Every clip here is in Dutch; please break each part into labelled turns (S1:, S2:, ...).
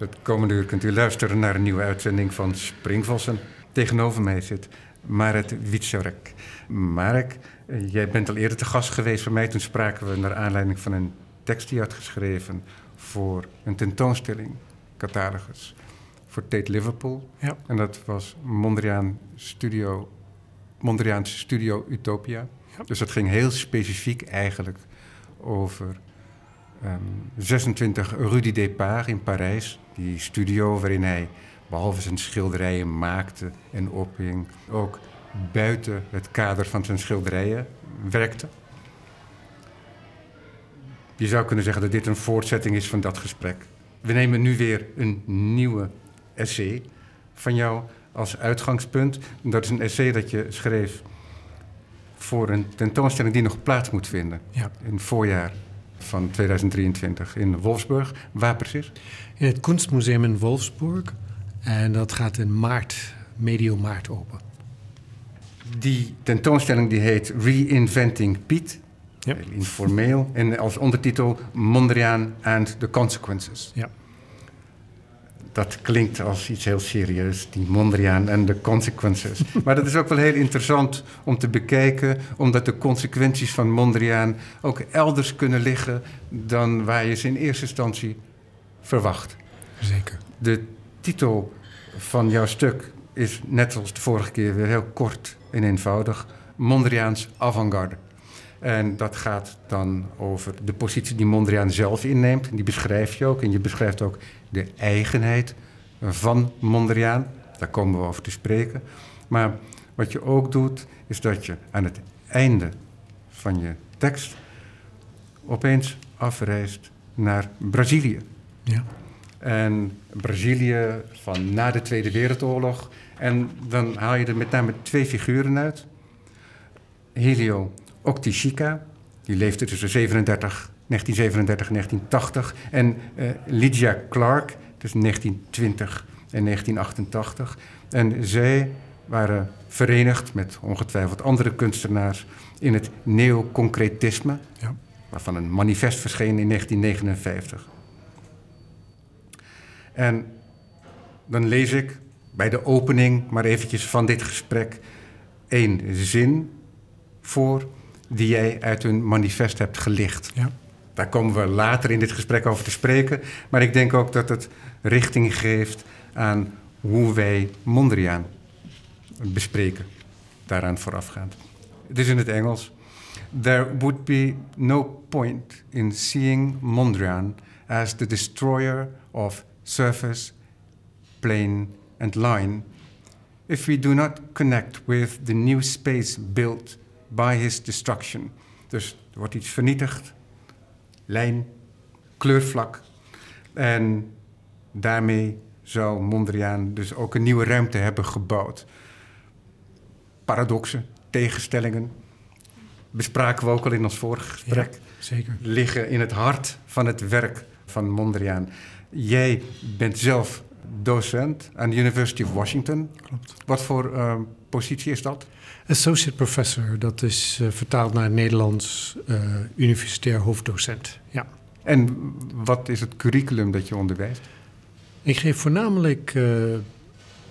S1: Het komende uur kunt u luisteren naar een nieuwe uitzending van Springvossen. Tegenover mij zit Marek Wieczorek. Marek, jij bent al eerder te gast geweest bij mij. Toen spraken we naar aanleiding van een tekst die je had geschreven voor een tentoonstelling, catalogus, voor Tate Liverpool.
S2: Ja.
S1: En dat was Mondriaan Studio, Mondriaanse Studio Utopia.
S2: Ja.
S1: Dus dat ging heel specifiek eigenlijk over ehm, 26 Rue du Départ in Parijs. Die studio waarin hij, behalve zijn schilderijen maakte en ophing, ook buiten het kader van zijn schilderijen werkte. Je zou kunnen zeggen dat dit een voortzetting is van dat gesprek. We nemen nu weer een nieuwe essay van jou als uitgangspunt. Dat is een essay dat je schreef voor een tentoonstelling die nog plaats moet vinden
S2: Ja.
S1: in het voorjaar van 2023 in Wolfsburg. Waar precies?
S2: In het Kunstmuseum in Wolfsburg. En dat gaat in maart, medio maart open.
S1: Die tentoonstelling die heet Reinventing Piet.
S2: Ja.
S1: Heel informeel. En als ondertitel Mondriaan and the Consequences.
S2: Ja.
S1: Dat klinkt als iets heel serieus, die Mondriaan en de consequences. maar dat is ook wel heel interessant om te bekijken, omdat de consequenties van Mondriaan ook elders kunnen liggen dan waar je ze in eerste instantie verwacht.
S2: Zeker.
S1: De titel van jouw stuk is net als de vorige keer weer heel kort en eenvoudig: Mondriaans avant-garde. En dat gaat dan over de positie die Mondriaan zelf inneemt. En die beschrijf je ook. En je beschrijft ook de eigenheid van Mondriaan. Daar komen we over te spreken. Maar wat je ook doet, is dat je aan het einde van je tekst opeens afreist naar Brazilië.
S2: Ja.
S1: En Brazilië van na de Tweede Wereldoorlog. En dan haal je er met name twee figuren uit. Helio Octichica, die leefde tussen 37, 1937 en 1980. En eh, Lydia Clark, tussen 1920 en 1988. En zij waren verenigd met ongetwijfeld andere kunstenaars in het neoconcretisme,
S2: Ja.
S1: waarvan een manifest verscheen in 1959. En dan lees ik bij de opening maar eventjes van dit gesprek één zin voor die jij uit hun manifest hebt gelicht.
S2: Ja.
S1: Daar komen we later in dit gesprek over te spreken. Maar ik denk ook dat het richting geeft aan hoe wij Mondriaan bespreken. Daaraan voorafgaand. Het is in het Engels. There would be no point in seeing Mondriaan as the destroyer of surface, plane and line if we do not connect with the new space built by his destruction. Dus er wordt iets vernietigd, lijn, kleurvlak. En daarmee zou Mondriaan dus ook een nieuwe ruimte hebben gebouwd. Paradoxen, tegenstellingen, bespraken we ook al in ons vorige gesprek,
S2: Zeker.
S1: liggen in het hart van het werk van Mondriaan. Jij bent zelf docent aan de University of Washington.
S2: Klopt.
S1: Wat voor eh, positie is dat?
S2: Associate professor, dat is eh, vertaald naar Nederlands eh, universitair hoofddocent. Ja.
S1: En wat is het curriculum dat je onderwijst?
S2: Ik geef voornamelijk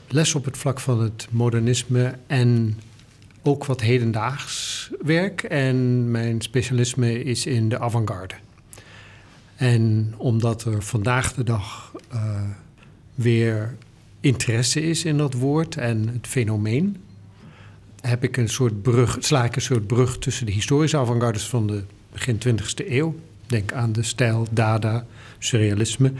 S2: les op het vlak van het modernisme en ook wat hedendaags werk. En mijn specialisme is in de avant-garde. En omdat er vandaag de dag weer interesse is in dat woord en het fenomeen, heb ik een soort brug, sla ik een soort brug tussen de historische avant-gardes van de begin 20e eeuw. Denk aan de stijl Dada, surrealisme.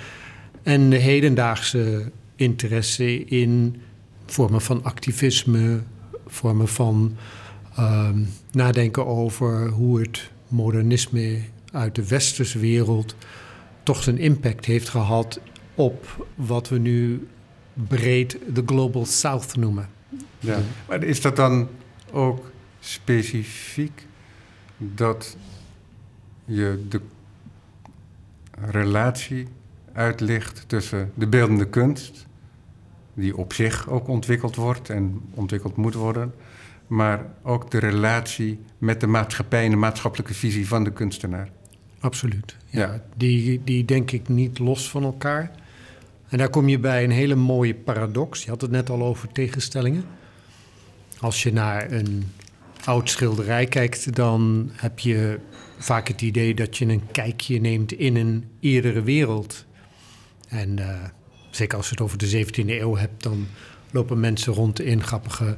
S2: En de hedendaagse interesse in vormen van activisme, vormen van ehm, nadenken over hoe het modernisme uit de westerse wereld toch zijn impact heeft gehad op wat we nu breed de Global South noemen.
S1: Ja. Maar is dat dan ook specifiek dat je de relatie uitlicht tussen de beeldende kunst, die op zich ook ontwikkeld wordt en ontwikkeld moet worden, maar ook de relatie met de maatschappij en de maatschappelijke visie van de kunstenaar?
S2: Absoluut. Ja,
S1: Ja.
S2: Die, die denk ik niet los van elkaar. En daar kom je bij een hele mooie paradox. Je had het net al over tegenstellingen. Als je naar een oud schilderij kijkt, dan heb je vaak het idee dat je een kijkje neemt in een eerdere wereld. En uh, zeker als je het over de 17e eeuw hebt, dan lopen mensen rond in grappige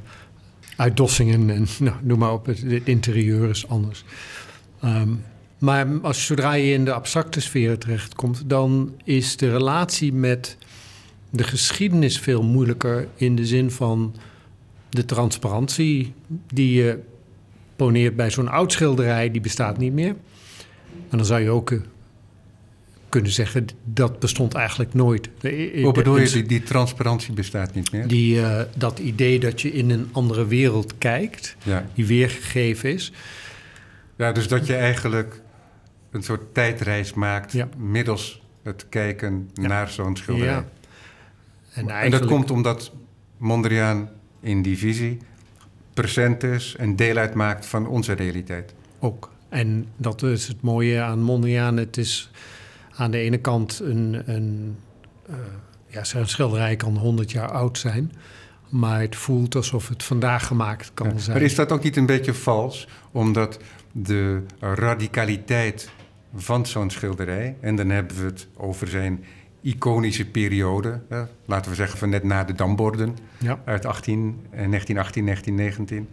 S2: uitdossingen en nou, noem maar op, het, interieur is anders. Um, maar als, zodra je in de abstracte sfeer terechtkomt, dan is de relatie met de geschiedenis veel moeilijker in de zin van de transparantie die je poneert bij zo'n oud schilderij, die bestaat niet meer. En dan zou je ook eh, kunnen zeggen, dat bestond eigenlijk nooit.
S1: Hoe bedoel je, die, die transparantie bestaat niet meer?
S2: Die, uh, dat idee dat je in een andere wereld kijkt, ja. die weergegeven is.
S1: Ja, dus dat je eigenlijk een soort tijdreis maakt ja. middels het kijken naar zo'n schilderij. Ja. En, en, dat komt omdat Mondriaan in die visie present is en deel uitmaakt van onze realiteit.
S2: Ook. En dat is het mooie aan Mondriaan. Het is aan de ene kant een, een, uh, ja, zijn schilderij kan 100 jaar oud zijn. Maar het voelt alsof het vandaag gemaakt kan zijn.
S1: Maar is dat ook niet een beetje vals? Omdat de radicaliteit van zo'n schilderij, en dan hebben we het over zijn iconische periode, hè, laten we zeggen van net na de damborden ja. uit 18, 1918, 1919.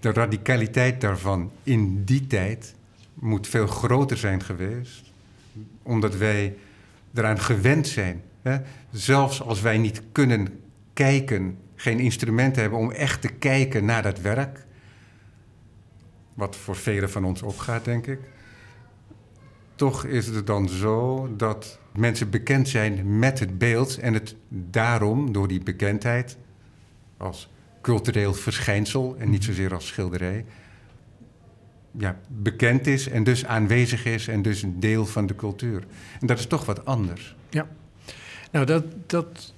S1: De radicaliteit daarvan in die tijd moet veel groter zijn geweest, omdat wij eraan gewend zijn. Hè? Zelfs als wij niet kunnen kijken, geen instrumenten hebben om echt te kijken naar dat werk, wat voor velen van ons opgaat, denk ik. Toch is het dan zo dat mensen bekend zijn met het beeld en het daarom, door die bekendheid, als cultureel verschijnsel en niet zozeer als schilderij, ja, bekend is en dus aanwezig is en dus een deel van de cultuur. En dat is toch wat anders.
S2: Ja, nou dat, dat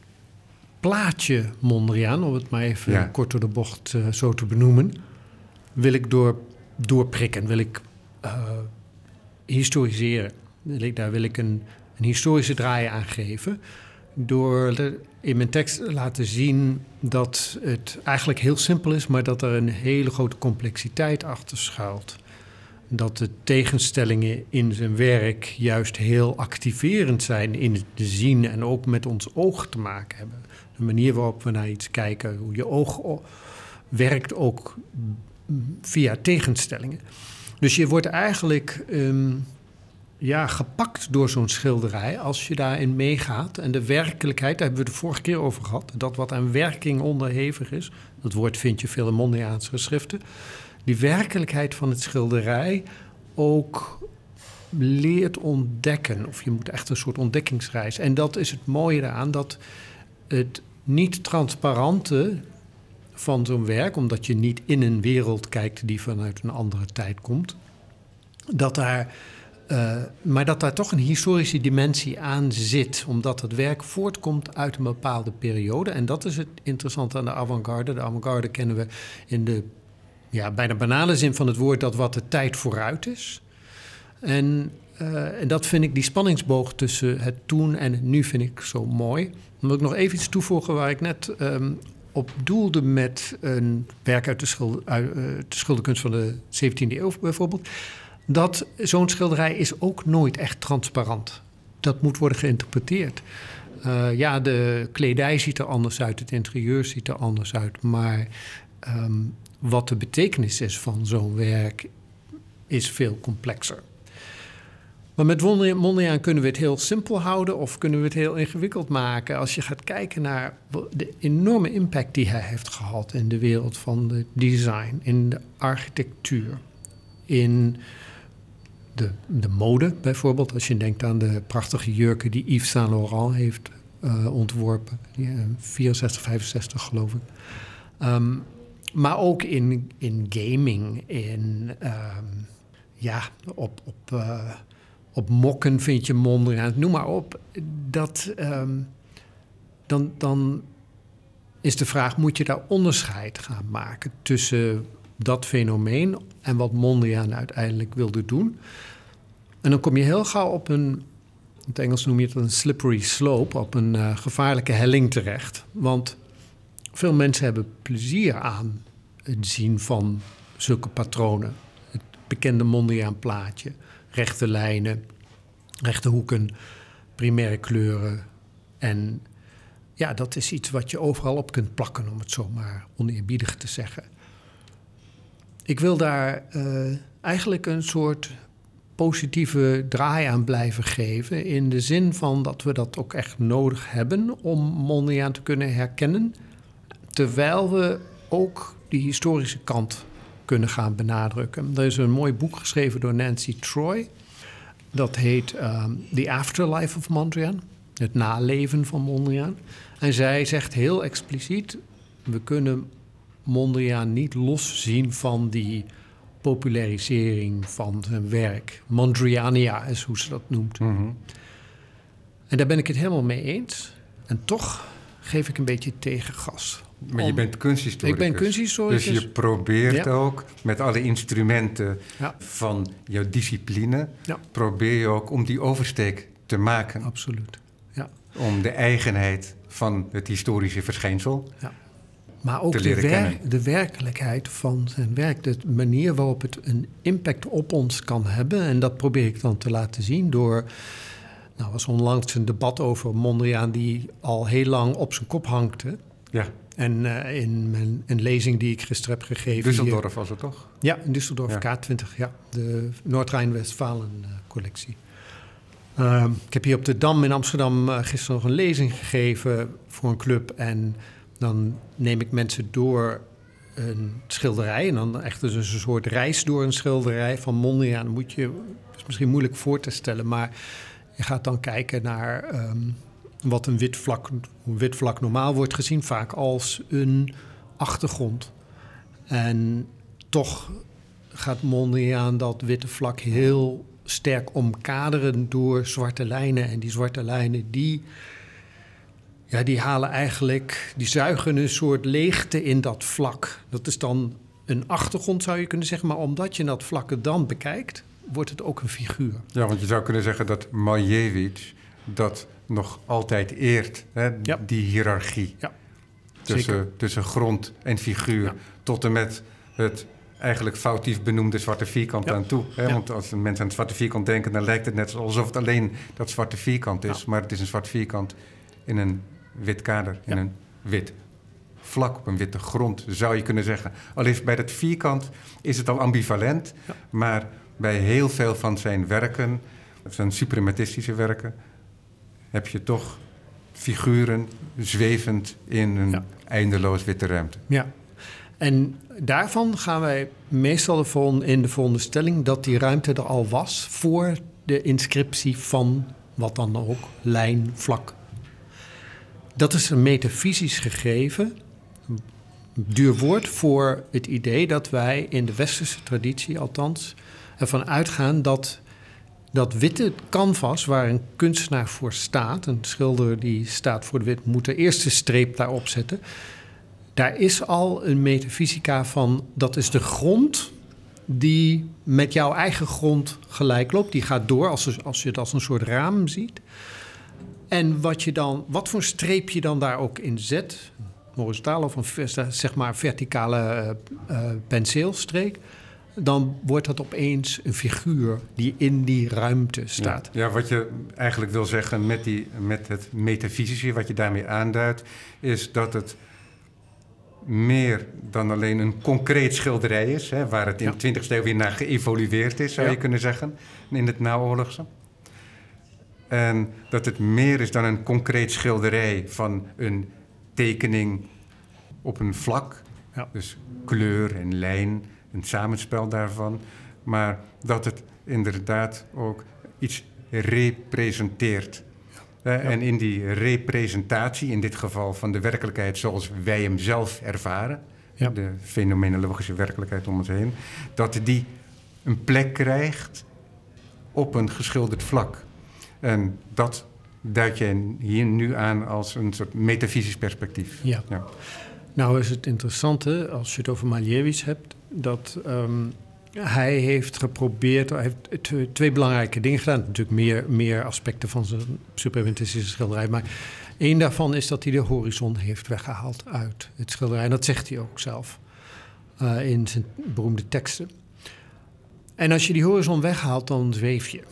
S2: plaatje Mondriaan, om het maar even ja. kort door de bocht uh, zo te benoemen, wil ik door, doorprikken, wil ik uh, historiseren. Daar wil ik een, een historische draai aan geven. Door in mijn tekst laten zien dat het eigenlijk heel simpel is, maar dat er een hele grote complexiteit achter schuilt dat de tegenstellingen in zijn werk juist heel activerend zijn in het zien en ook met ons oog te maken hebben. De manier waarop we naar iets kijken, hoe je oog werkt ook via tegenstellingen. Dus je wordt eigenlijk um, ja, gepakt door zo'n schilderij als je daarin meegaat. En de werkelijkheid, daar hebben we de vorige keer over gehad, dat wat aan werking onderhevig is, dat woord vind je veel in Mondriaanse geschriften die werkelijkheid van het schilderij ook leert ontdekken. Of je moet echt een soort ontdekkingsreis. En dat is het mooie eraan, dat het niet transparante van zo'n werk, omdat je niet in een wereld kijkt die vanuit een andere tijd komt, dat daar, uh, maar dat daar toch een historische dimensie aan zit, omdat het werk voortkomt uit een bepaalde periode. En dat is het interessante aan de avant-garde. De avant-garde kennen we in de ja, bij de banale zin van het woord dat wat de tijd vooruit is. En, uh, en dat vind ik, die spanningsboog tussen het toen en het nu vind ik zo mooi. Dan wil ik nog even iets toevoegen waar ik net um, op doelde met een werk uit de, schilder, uit, uh, de schilderkunst van de 17e eeuw bijvoorbeeld. Dat zo'n schilderij is ook nooit echt transparant. Dat moet worden geïnterpreteerd. Uh, ja, de kledij ziet er anders uit, het interieur ziet er anders uit. Maar um, wat de betekenis is van zo'n werk, is veel complexer. Maar met Mondriaan kunnen we het heel simpel houden of kunnen we het heel ingewikkeld maken. Als je gaat kijken naar de enorme impact die hij heeft gehad in de wereld van de design, in de architectuur, in de, de mode bijvoorbeeld. Als je denkt aan de prachtige jurken die Yves Saint Laurent heeft uh, ontworpen, die, uh, 64, 65 geloof ik. Um, maar ook in, in gaming, in, um, ja, op, op, uh, op mokken vind je Mondriaan, noem maar op. Dat, um, dan, dan is de vraag, moet je daar onderscheid gaan maken tussen dat fenomeen en wat Mondriaan uiteindelijk wilde doen? En dan kom je heel gauw op een in het Engels noem je het een slippery slope, op een uh, gevaarlijke helling terecht. Want veel mensen hebben plezier aan het zien van zulke patronen. Het bekende Mondriaan plaatje, rechte lijnen, rechte hoeken, primaire kleuren. En ja, dat is iets wat je overal op kunt plakken, om het zo maar oneerbiedig te zeggen. Ik wil daar uh, eigenlijk een soort positieve draai aan blijven geven. In de zin van dat we dat ook echt nodig hebben om Mondriaan te kunnen herkennen. Terwijl we ook die historische kant kunnen gaan benadrukken. Er is een mooi boek geschreven door Nancy Troy. Dat heet um, The Afterlife of Mondriaan. Het naleven van Mondriaan. En zij zegt heel expliciet: we kunnen Mondriaan niet loszien van die popularisering van zijn werk. Mondriania is hoe ze dat noemt.
S1: Mhm.
S2: En daar ben ik het helemaal mee eens. En toch geef ik een beetje tegengas.
S1: Maar je bent kunsthistoricus.
S2: Ik ben kunsthistoricus.
S1: Dus je probeert
S2: Ja.
S1: ook met alle instrumenten
S2: Ja.
S1: van jouw discipline...
S2: Ja.
S1: probeer je ook om die oversteek te maken.
S2: Absoluut. Ja.
S1: Om de eigenheid van het historische verschijnsel...
S2: Maar ook
S1: te
S2: de,
S1: leren
S2: wer-
S1: kennen.
S2: de werkelijkheid van zijn werk. De manier waarop het een impact op ons kan hebben. En dat probeer ik dan te laten zien door... Nou, was onlangs een debat over Mondriaan... die al heel lang op zijn kop hangt. hè.
S1: Ja,
S2: En eh, in mijn, een lezing die ik gisteren heb gegeven... hier-
S1: Düsseldorf was het toch?
S2: Ja, in Düsseldorf
S1: Ja.
S2: K20, ja. De Noord-Rijn-Westfalen-collectie. Ehm, ik heb hier op de Dam in Amsterdam eh, gisteren nog een lezing gegeven voor een club. En dan neem ik mensen door een schilderij. En dan echt dus een soort reis door een schilderij van Mondriaan. Moet je, dat is misschien moeilijk voor te stellen, maar je gaat dan kijken naar ehm, wat een wit vlak, een wit vlak normaal wordt gezien. Vaak als een achtergrond. En toch gaat Mondriaan dat witte vlak heel sterk omkaderen door zwarte lijnen. En die zwarte lijnen, die, ja, die halen eigenlijk, die zuigen een soort leegte in dat vlak. Dat is dan een achtergrond, zou je kunnen zeggen. Maar omdat je dat vlakke dan bekijkt, wordt het ook een figuur.
S1: Ja, want je zou kunnen zeggen dat Malevich dat nog altijd eert, hè,
S2: Ja.
S1: die hiërarchie
S2: Ja,
S1: tussen,
S2: zeker.
S1: tussen grond en figuur,
S2: Ja.
S1: tot en met het eigenlijk foutief benoemde zwarte vierkant aan toe. Hè? Want als een mens aan het zwarte vierkant denken, dan lijkt het net alsof het alleen dat zwarte vierkant is, maar het is een zwart vierkant in een wit kader, in een wit vlak op een witte grond, zou je kunnen zeggen. Al is bij dat vierkant is het al ambivalent, maar bij heel veel van zijn werken, zijn suprematistische werken, heb je toch figuren zwevend in een
S2: Ja.
S1: eindeloos witte ruimte.
S2: Ja. En daarvan gaan wij meestal ervan in de veronderstelling dat die ruimte er al was voor de inscriptie van wat dan ook lijn, vlak. Dat is een metafysisch gegeven, duur woord voor het idee dat wij in de westerse traditie althans ervan uitgaan dat dat witte canvas waar een kunstenaar voor staat, een schilder die staat voor de wit, moet de eerste streep daarop zetten. Daar is al een metafysica van, dat is de grond die met jouw eigen grond gelijk loopt. Die gaat door als, als je het als een soort raam ziet. En wat, je dan, wat voor streep je dan daar ook in zet, horizontaal of een zeg maar verticale eh, penseelstreek, dan wordt dat opeens een figuur die in die ruimte staat.
S1: Ja, ja, wat je eigenlijk wil zeggen met, die, met het metafysische, wat je daarmee aanduidt, is dat het meer dan alleen een concreet schilderij is, hè, waar het in
S2: Ja.
S1: de 20e eeuw weer naar geëvolueerd is, zou
S2: Ja.
S1: je kunnen zeggen, in het naoorlogse. En dat het meer is dan een concreet schilderij van een tekening op een vlak,
S2: Ja.
S1: dus kleur en lijn, een samenspel daarvan, maar dat het inderdaad ook iets representeert. En in die representatie, in dit geval van de werkelijkheid zoals wij hem zelf ervaren,
S2: Ja.
S1: de fenomenologische werkelijkheid om ons heen, dat die een plek krijgt op een geschilderd vlak. En dat duid je hier nu aan als een soort metafysisch perspectief.
S2: Ja.
S1: Ja.
S2: Nou is het interessante, als je het over Malevich hebt, dat ehm, Hij heeft geprobeerd, hij heeft twee belangrijke dingen gedaan. Natuurlijk meer, meer aspecten van zijn suprematistische schilderij. Maar één daarvan is dat hij de horizon heeft weggehaald uit het schilderij. En dat zegt hij ook zelf eh, in zijn beroemde teksten. En als je die horizon weghaalt, dan zweef je.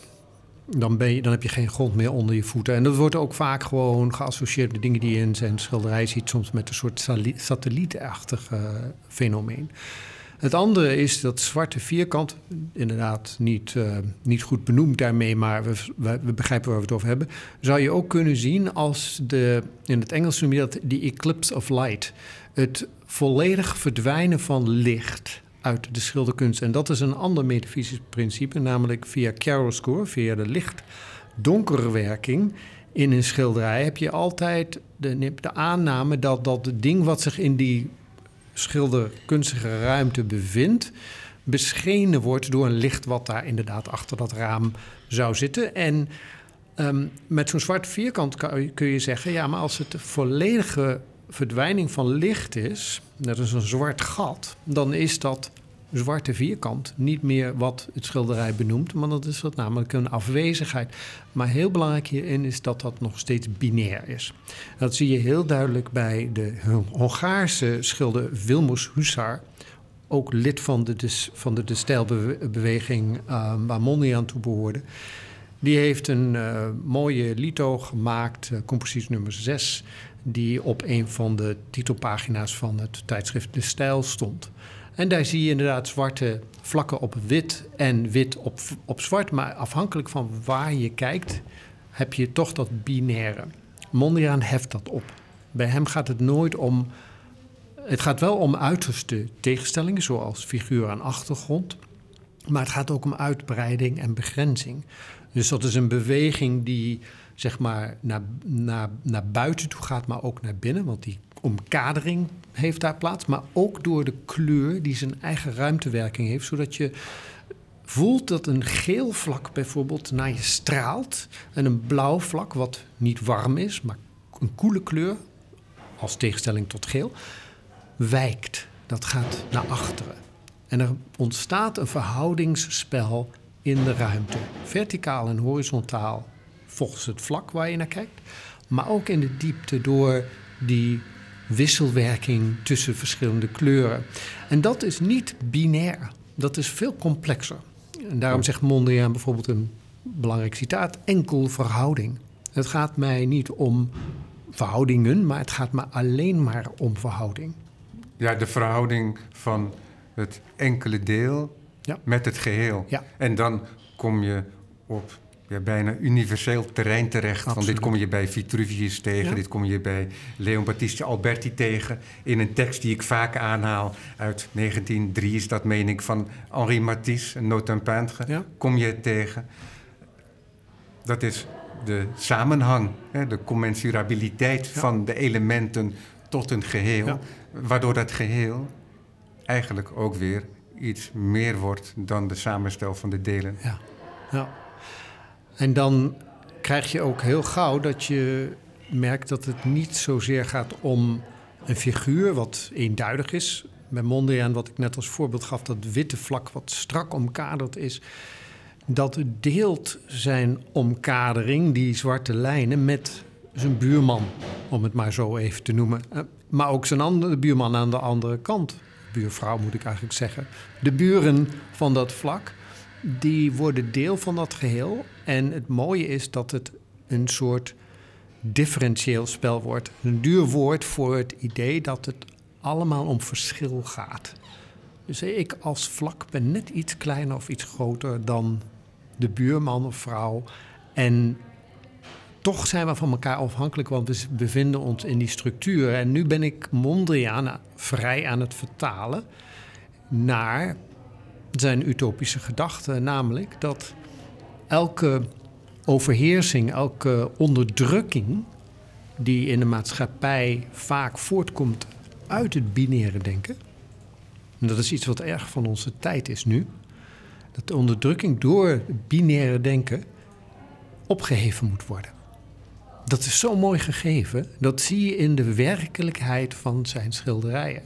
S2: Dan, ben je, dan heb je geen grond meer onder je voeten. En dat wordt ook vaak gewoon geassocieerd met dingen die in zijn schilderij ziet, soms met een soort satellietachtig eh, fenomeen. Het andere is dat zwarte vierkant, inderdaad niet, eh, niet goed benoemd daarmee, maar we, we, begrijpen waar we het over hebben. Zou je ook kunnen zien als de, in het Engels noem je dat de eclipse of light. Het volledig verdwijnen van licht uit de schilderkunst. En dat is een ander metafysisch principe, namelijk via chiaroscuro, via de licht-donkere werking. In een schilderij heb je altijd de, de aanname dat dat ding wat zich in die schilderkunstige ruimte bevindt, beschenen wordt door een licht wat daar inderdaad achter dat raam zou zitten. En ehm, met zo'n zwart vierkant kun je zeggen, ja, maar als het volledige verdwijning van licht is, net als een zwart gat, dan is dat zwarte vierkant niet meer wat het schilderij benoemt, maar dat is dat namelijk een afwezigheid. Maar heel belangrijk hierin is dat dat nog steeds binair is. Dat zie je heel duidelijk bij de Hongaarse schilder Wilmus Hussar, ook lid van de, van de, de stijlbeweging uh, waar Mondriaan toe behoorde. Die heeft een eh, mooie lito gemaakt, eh, compositie nummer 6, die op een van de titelpagina's van het tijdschrift De Stijl stond. En daar zie je inderdaad zwarte vlakken op wit en wit op, op zwart. Maar afhankelijk van waar je kijkt, heb je toch dat binaire. Mondriaan heft dat op. Bij hem gaat het nooit om. Het gaat wel om uiterste tegenstellingen, zoals figuur en achtergrond. Maar het gaat ook om uitbreiding en begrenzing. Dus dat is een beweging die zeg maar naar, naar, naar buiten toe gaat, maar ook naar binnen. Want die omkadering heeft daar plaats. Maar ook door de kleur die zijn eigen ruimtewerking heeft. Zodat je voelt dat een geel vlak bijvoorbeeld naar je straalt. En een blauw vlak, wat niet warm is, maar een koele kleur, als tegenstelling tot geel, wijkt. Dat gaat naar achteren. En er ontstaat een verhoudingsspel in de ruimte. Verticaal en horizontaal volgens het vlak waar je naar kijkt. Maar ook in de diepte door die wisselwerking tussen verschillende kleuren. En dat is niet binair. Dat is veel complexer. En daarom zegt Mondriaan bijvoorbeeld een belangrijk citaat: enkel verhouding. Het gaat mij niet om verhoudingen, maar het gaat me alleen maar om verhouding.
S1: Ja, de verhouding van het enkele deel
S2: Ja.
S1: met het geheel.
S2: Ja.
S1: En dan kom je op ja, bijna universeel terrein terecht. Want dit kom je bij Vitruvius tegen,
S2: Ja.
S1: dit kom je bij Leon Battista Alberti tegen. In een tekst die ik vaak aanhaal uit 1903 is dat, meen ik, van Henri Matisse, een un peintre,
S2: Ja.
S1: kom je het tegen. Dat is de samenhang, hè, de commensurabiliteit van de elementen tot een geheel. Waardoor dat geheel eigenlijk ook weer iets meer wordt dan de samenstel van de delen.
S2: Ja. ja. En dan krijg je ook heel gauw dat je merkt dat het niet zozeer gaat om een figuur wat eenduidig is. Bij Mondriaan, wat ik net als voorbeeld gaf, dat witte vlak wat strak omkaderd is. Dat deelt zijn omkadering, die zwarte lijnen, met zijn buurman, om het maar zo even te noemen. Eh, Maar ook zijn andere buurman aan de andere kant. Buurvrouw moet ik eigenlijk zeggen. De buren van dat vlak, die worden deel van dat geheel. En het mooie is dat het een soort differentieel spel wordt. Een duur woord voor het idee dat het allemaal om verschil gaat. Dus ik als vlak ben net iets kleiner of iets groter dan de buurman of vrouw. En toch zijn we van elkaar afhankelijk, want we bevinden ons in die structuur. En nu ben ik Mondriaan vrij aan het vertalen naar zijn utopische gedachte, namelijk dat elke overheersing, elke onderdrukking die in de maatschappij vaak voortkomt uit het binaire denken, en dat is iets wat erg van onze tijd is nu, dat de onderdrukking door het binaire denken opgeheven moet worden. Dat is zo mooi gegeven, dat zie je in de werkelijkheid van zijn schilderijen.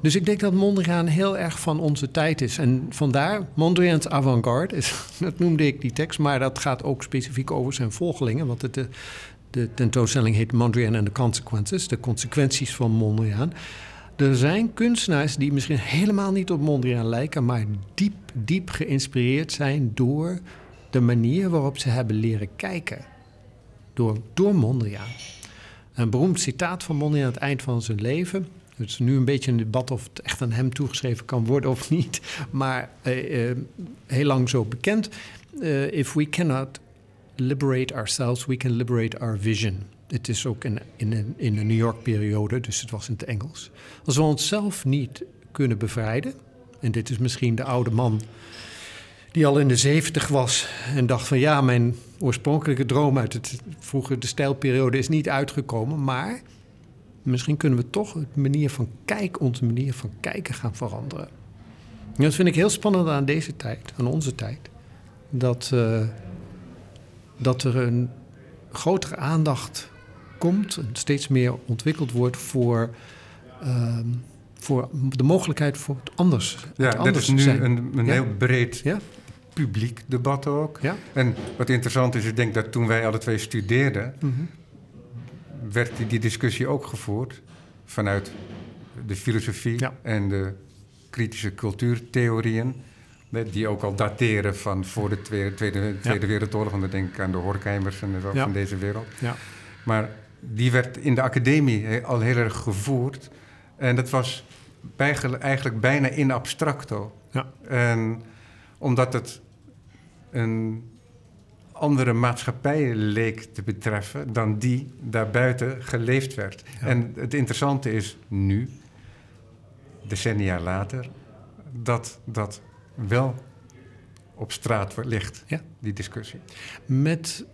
S2: Dus ik denk dat Mondriaan heel erg van onze tijd is. En vandaar, Mondriaan's avant-garde, dat noemde ik die tekst... maar dat gaat ook specifiek over zijn volgelingen. Want het, de, de tentoonstelling heet Mondriaan and the Consequences... de consequenties van Mondriaan. Er zijn kunstenaars die misschien helemaal niet op Mondriaan lijken... maar diep, diep geïnspireerd zijn door de manier waarop ze hebben leren kijken. Door, door Mondriaan. Een beroemd citaat van Mondriaan aan het eind van zijn leven. Het is nu een beetje een debat of het echt aan hem toegeschreven kan worden of niet. Maar uh, uh, heel lang zo bekend. Uh, if we cannot liberate ourselves, we can liberate our vision. Het is ook in, in, de New York-periode, dus het was in het Engels. Als we onszelf niet kunnen bevrijden, en dit is misschien de oude man die al in de zeventig was en dacht van ja, mijn oorspronkelijke droom uit het vroeger de stijlperiode is niet uitgekomen, maar misschien kunnen we toch het manier van kijken, onze manier van kijken gaan veranderen. En dat vind ik heel spannend aan deze tijd, aan onze tijd. Dat, uh, dat er een grotere aandacht komt steeds meer ontwikkeld wordt voor, uh, voor de mogelijkheid voor het anders.
S1: Ja,
S2: het anders
S1: dat is nu een, een
S2: Ja.
S1: heel breed
S2: Ja?
S1: publiek debat ook.
S2: Ja?
S1: En wat interessant is, ik denk dat toen wij alle twee studeerden,
S2: Mhm.
S1: Werd die, discussie ook gevoerd vanuit de filosofie
S2: Ja.
S1: en de kritische cultuurtheorieën. Die ook al dateren van voor de Tweede, tweede, tweede Wereldoorlog. Want dan denk ik aan de Horkheimers en zo
S2: Ja.
S1: van deze wereld.
S2: Ja.
S1: Maar die werd in de academie al heel erg gevoerd. En dat was eigenlijk bijna in abstracto.
S2: Ja.
S1: En omdat het een andere maatschappij leek te betreffen dan die daarbuiten geleefd werd.
S2: Ja.
S1: En het interessante is nu, decennia later, dat dat wel op straat ligt,
S2: Ja.
S1: die discussie.
S2: Met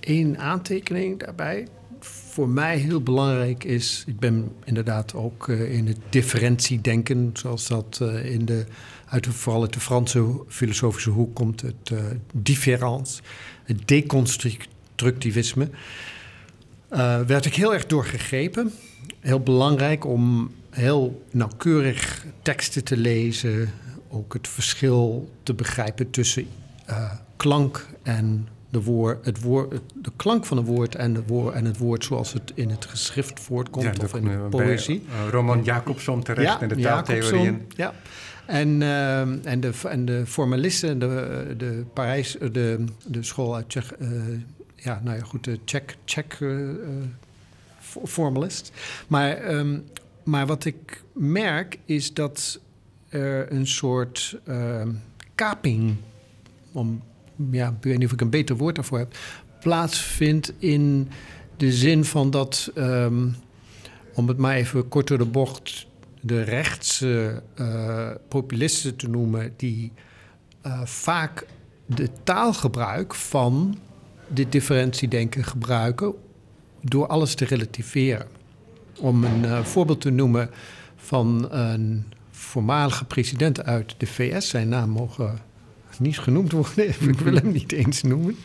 S2: één aantekening daarbij. Voor mij heel belangrijk is, ik ben inderdaad ook eh, in het differentiedenken, zoals dat eh, in de, uit de, vooral uit de Franse filosofische hoek komt, het uh, différence, het deconstructivisme. Uh, werd ik heel erg doorgegrepen. Heel belangrijk om heel nauwkeurig teksten te lezen, ook het verschil te begrijpen tussen uh, klank en de, woord, het woord, de klank van een woord en, de woord en het woord zoals het in het geschrift voortkomt
S1: Ja,
S2: of in de poëzie.
S1: Roman Jacobson terecht
S2: ja,
S1: en de taaltheorieën.
S2: Ja. En, uh, en, de, en de formalisten, de, de Parijs, de, de school uit Tsjech, uh, ja, nou ja, goed, de Czech, Czech uh, formalist. Maar, um, maar wat ik merk is dat er een soort uh, kaping, om, ja, ik weet niet of ik een beter woord daarvoor heb, plaatsvindt in de zin van dat, om het maar even kort door de bocht, de rechtse uh, populisten te noemen, die uh, vaak de taalgebruik van dit differentiedenken gebruiken door alles te relativeren. Om een uh, voorbeeld te noemen van een voormalige president uit de VS, zijn naam mogen niet genoemd worden, ik wil hem niet eens noemen.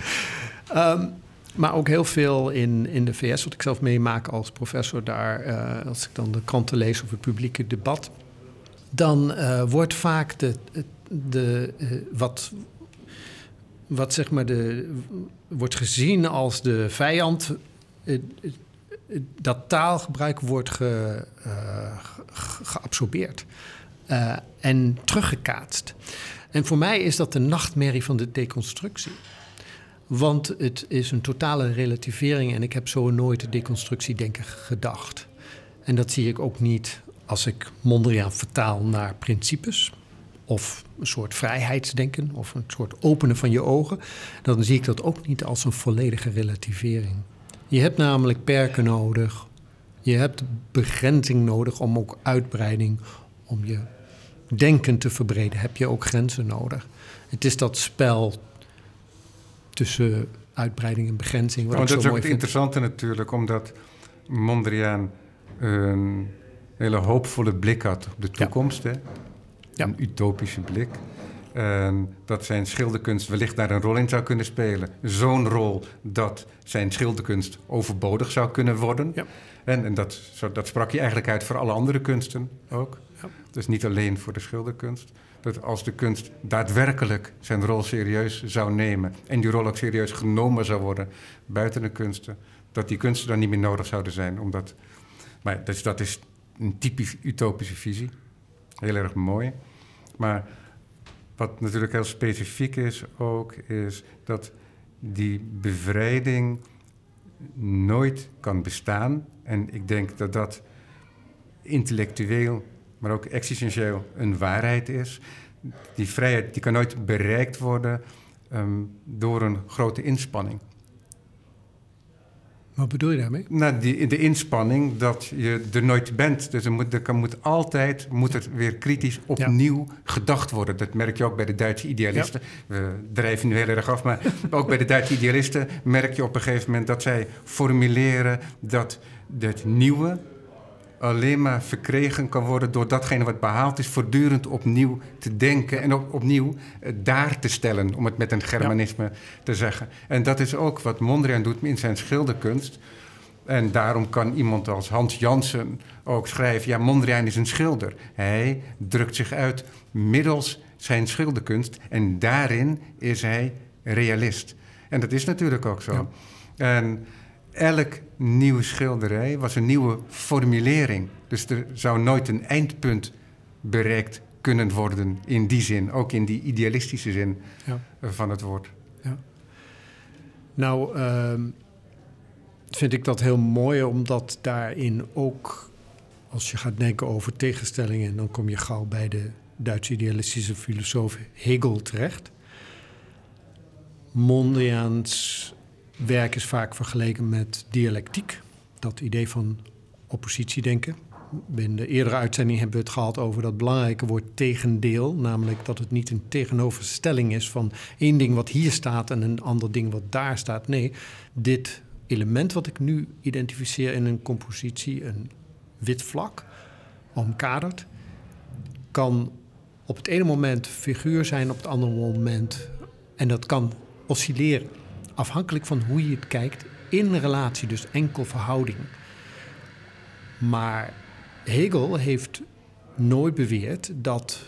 S2: Um, maar ook heel veel in, in de VS, wat ik zelf meemaak als professor daar, uh, als ik dan de kranten lees of het publieke debat, dan uh, wordt vaak de, de, uh, wat, wat zeg maar de, wordt gezien als de vijand, dat taalgebruik wordt ge, geabsorbeerd en teruggekaatst. En voor mij is dat de nachtmerrie van de deconstructie. Want het is een totale relativering en ik heb zo nooit de deconstructiedenken gedacht. En dat zie ik ook niet als ik Mondriaan vertaal naar principes of een soort vrijheidsdenken of een soort openen van je ogen. Dan zie ik dat ook niet als een volledige relativering. Je hebt namelijk perken nodig. Je hebt begrenzing nodig om ook uitbreiding, om je denken te verbreden, heb je ook grenzen nodig. Het is dat spel tussen uitbreiding en begrenzing. Wat
S1: oh, dat is ook het
S2: vind.
S1: interessante natuurlijk, omdat Mondriaan een hele hoopvolle blik had op de toekomst. Ja. Hè?
S2: Ja.
S1: Een utopische blik. En dat zijn schilderkunst wellicht daar een rol in zou kunnen spelen. Zo'n rol dat zijn schilderkunst overbodig zou kunnen worden.
S2: Ja.
S1: En, en dat, dat sprak je eigenlijk uit voor alle andere kunsten ook.
S2: Ja.
S1: Dus niet alleen voor de schilderkunst. Dat als de kunst daadwerkelijk zijn rol serieus zou nemen... en die rol ook serieus genomen zou worden buiten de kunsten... dat die kunsten dan niet meer nodig zouden zijn. Omdat, maar dus dat is een typisch utopische visie. Heel erg mooi. Maar wat natuurlijk heel specifiek is ook... is dat die bevrijding nooit kan bestaan. En ik denk dat dat intellectueel, maar ook existentieel een waarheid is. Die vrijheid die kan nooit bereikt worden ehm, door een grote inspanning.
S2: Wat bedoel je daarmee?
S1: Nou, die, de inspanning dat je er nooit bent. Dus er moet, er kan, moet altijd moet er weer kritisch opnieuw gedacht worden. Dat merk je ook bij de Duitse idealisten. We drijven nu heel erg af, maar ook bij de Duitse idealisten merk je op een gegeven moment dat zij formuleren dat het nieuwe alleen maar verkregen kan worden door datgene wat behaald is, voortdurend opnieuw te denken en op, opnieuw eh, daar te stellen, om het met een Germanisme te zeggen. En dat is ook wat Mondriaan doet in zijn schilderkunst. En daarom kan iemand als Hans Jansen ook schrijven: ja, Mondriaan is een schilder. Hij drukt zich uit middels zijn schilderkunst en daarin is hij realist. En dat is natuurlijk ook zo.
S2: Ja.
S1: En elk nieuwe schilderij was een nieuwe formulering. Dus er zou nooit een eindpunt bereikt kunnen worden in die zin, ook in die idealistische zin
S2: Ja.
S1: van het woord.
S2: Ja. Nou, ehm, vind ik dat heel mooi, omdat daarin ook, als je gaat denken over tegenstellingen, dan kom je gauw bij de Duitse idealistische filosoof Hegel terecht. Mondriaans werk is vaak vergeleken met dialectiek, dat idee van oppositiedenken. In de eerdere uitzending hebben we het gehad over dat belangrijke woord tegendeel. Namelijk dat het niet een tegenoverstelling is van één ding wat hier staat en een ander ding wat daar staat. Nee, dit element wat ik nu identificeer in een compositie, een wit vlak, omkaderd, kan op het ene moment figuur zijn, op het andere moment. En dat kan oscilleren, afhankelijk van hoe je het kijkt, in relatie, dus enkel verhouding. Maar Hegel heeft nooit beweerd dat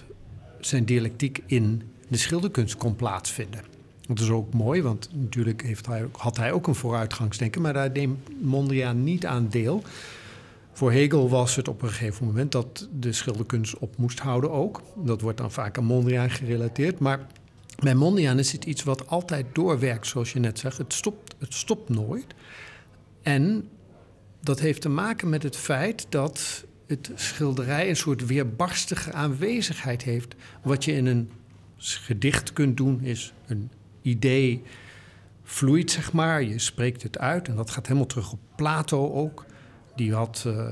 S2: zijn dialectiek in de schilderkunst kon plaatsvinden. Dat is ook mooi, want natuurlijk heeft hij, had hij ook een vooruitgangsdenken, maar daar neemt Mondriaan niet aan deel. Voor Hegel was het op een gegeven moment dat de schilderkunst op moest houden ook. Dat wordt dan vaak aan Mondriaan gerelateerd. Maar bij Mondriaan is het iets wat altijd doorwerkt, zoals je net zegt. Het stopt, het stopt nooit. En dat heeft te maken met het feit dat het schilderij een soort weerbarstige aanwezigheid heeft. Wat je in een gedicht kunt doen, is een idee vloeit, zeg maar. Je spreekt het uit en dat gaat helemaal terug op Plato ook. Die had uh,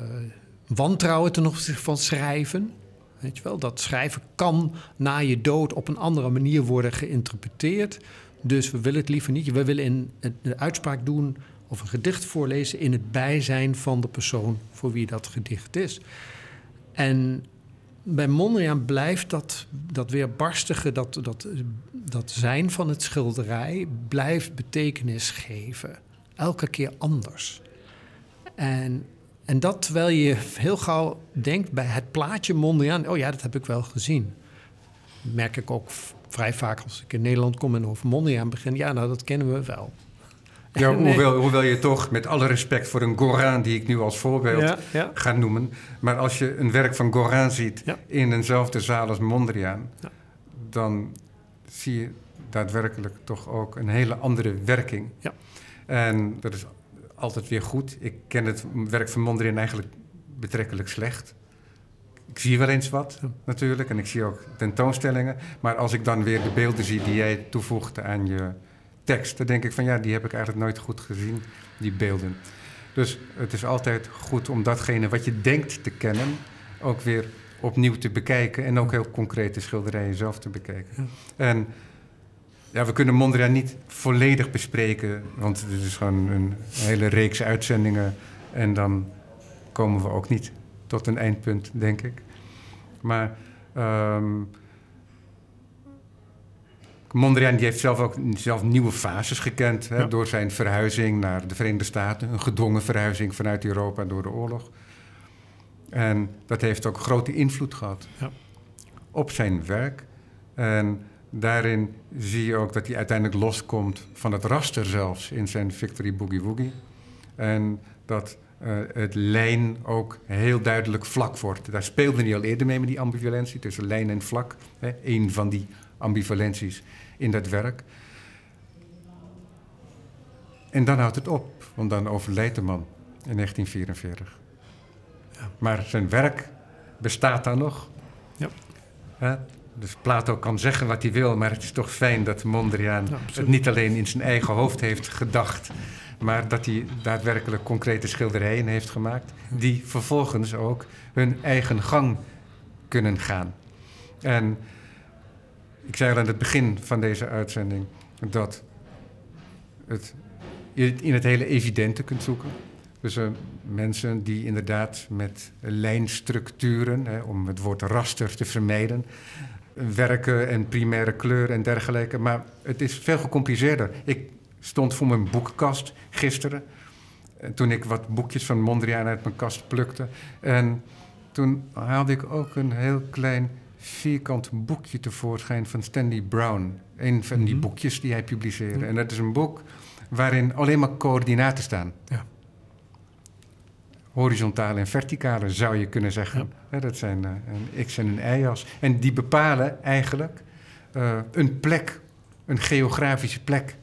S2: wantrouwen ten opzichte van schrijven. Weet je wel, dat schrijven kan na je dood op een andere manier worden geïnterpreteerd. Dus we willen het liever niet. We willen een, uitspraak doen of een gedicht voorlezen in het bijzijn van de persoon voor wie dat gedicht is. En bij Mondriaan blijft dat, dat weerbarstige, dat, dat, dat zijn van het schilderij, blijft betekenis geven. Elke keer anders. En, en dat terwijl je heel gauw denkt bij het plaatje Mondriaan, oh ja, dat heb ik wel gezien. Dat merk ik ook vrij vaak als ik in Nederland kom en over Mondriaan begin. Ja, nou, dat kennen we wel.
S1: Ja, hoewel, hoewel je toch, met alle respect voor een Gorin, die ik nu als voorbeeld
S2: Ja, ja.
S1: ga noemen. Maar als je een werk van Gorin ziet
S2: Ja.
S1: in eenzelfde zaal als Mondriaan, dan zie je daadwerkelijk toch ook een hele andere werking.
S2: Ja.
S1: En dat is altijd weer goed. Ik ken het werk van Mondriaan eigenlijk betrekkelijk slecht. Ik zie wel eens wat, natuurlijk. En ik zie ook tentoonstellingen. Maar als ik dan weer de beelden zie die jij toevoegt aan je tekst, dan denk ik van ja, die heb ik eigenlijk nooit goed gezien, die beelden. Dus het is altijd goed om datgene wat je denkt te kennen ook weer opnieuw te bekijken en ook heel concrete schilderijen zelf te bekijken. En ja, we kunnen Mondriaan niet volledig bespreken, want het is gewoon een hele reeks uitzendingen en dan komen we ook niet tot een eindpunt, denk ik. Maar ehm, Mondriaan die heeft zelf ook zelf nieuwe fases gekend. Hè,
S2: Ja.
S1: Door zijn verhuizing naar de Verenigde Staten. Een gedwongen verhuizing vanuit Europa door de oorlog. En dat heeft ook grote invloed gehad
S2: Ja.
S1: op zijn werk. En daarin zie je ook dat hij uiteindelijk loskomt van het raster zelfs in zijn Victory Boogie Woogie. En dat eh, het lijn ook heel duidelijk vlak wordt. Daar speelde hij al eerder mee met die ambivalentie tussen lijn en vlak. Hè, een van die ambivalenties in dat werk. En dan houdt het op, want dan overlijdt de man in 1944.
S2: Ja.
S1: Maar zijn werk bestaat dan nog.
S2: Ja.
S1: Hè? Dus Plato kan zeggen wat hij wil, maar het is toch fijn dat Mondriaan
S2: Ja,
S1: het niet alleen in zijn eigen hoofd heeft gedacht, maar dat hij daadwerkelijk concrete schilderijen heeft gemaakt, die vervolgens ook hun eigen gang kunnen gaan. En ik zei al aan het begin van deze uitzending dat het in het hele evidente kunt zoeken. Dus eh, mensen die inderdaad met lijnstructuren, hè, om het woord raster te vermijden, werken en primaire kleur en dergelijke. Maar het is veel gecompliceerder. Ik stond voor mijn boekenkast gisteren. Toen ik wat boekjes van Mondriaan uit mijn kast plukte. En toen haalde ik ook een heel klein vierkant boekje tevoorschijn van Stanley Brown. Een van die
S2: Mhm.
S1: boekjes die hij publiceerde.
S2: Mhm.
S1: En dat is een boek waarin alleen maar coördinaten staan.
S2: Ja.
S1: Horizontale en verticale zou je kunnen zeggen. Dat zijn eh, een x en een y-as. En die bepalen eigenlijk eh, een plek, een geografische plek.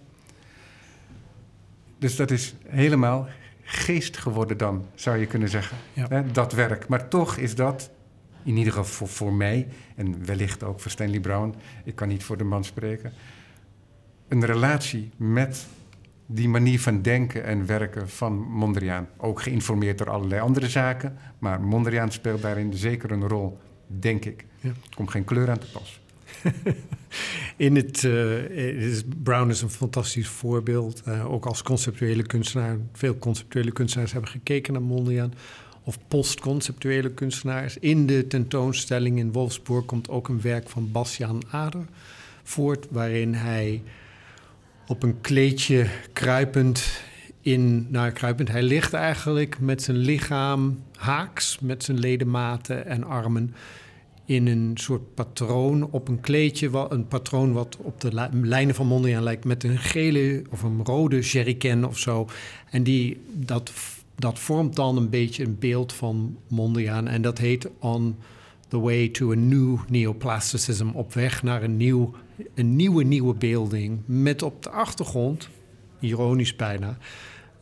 S1: Dus dat is helemaal geest geworden dan, zou je kunnen zeggen.
S2: Ja.
S1: Dat werk. Maar toch is dat, in ieder geval voor, voor mij... en wellicht ook voor Stanley Brown... ik kan niet voor de man spreken... een relatie met die manier van denken en werken van Mondriaan. Ook geïnformeerd door allerlei andere zaken... maar Mondriaan speelt daarin zeker een rol, denk ik.
S2: Ja.
S1: Er komt geen kleur aan te pas.
S2: In het, eh, is, Brown is een fantastisch voorbeeld. eh, ook als conceptuele kunstenaar. Veel conceptuele kunstenaars hebben gekeken naar Mondriaan. Of postconceptuele kunstenaars. In de tentoonstelling in Wolfsburg komt ook een werk van Bastiaan Ader voort. Waarin hij op een kleedje kruipend in, nou kruipend, hij ligt eigenlijk met zijn lichaam haaks, met zijn ledematen en armen in een soort patroon op een kleedje, wa- een patroon wat op de li- lijnen van Mondriaan lijkt, met een gele of een rode jerrycan of zo. En die, dat, dat vormt dan een beetje een beeld van Mondriaan en dat heet On the Way to a New Neoplasticism, op weg naar een, nieuw, een nieuwe nieuwe beelding, met op de achtergrond, ironisch bijna,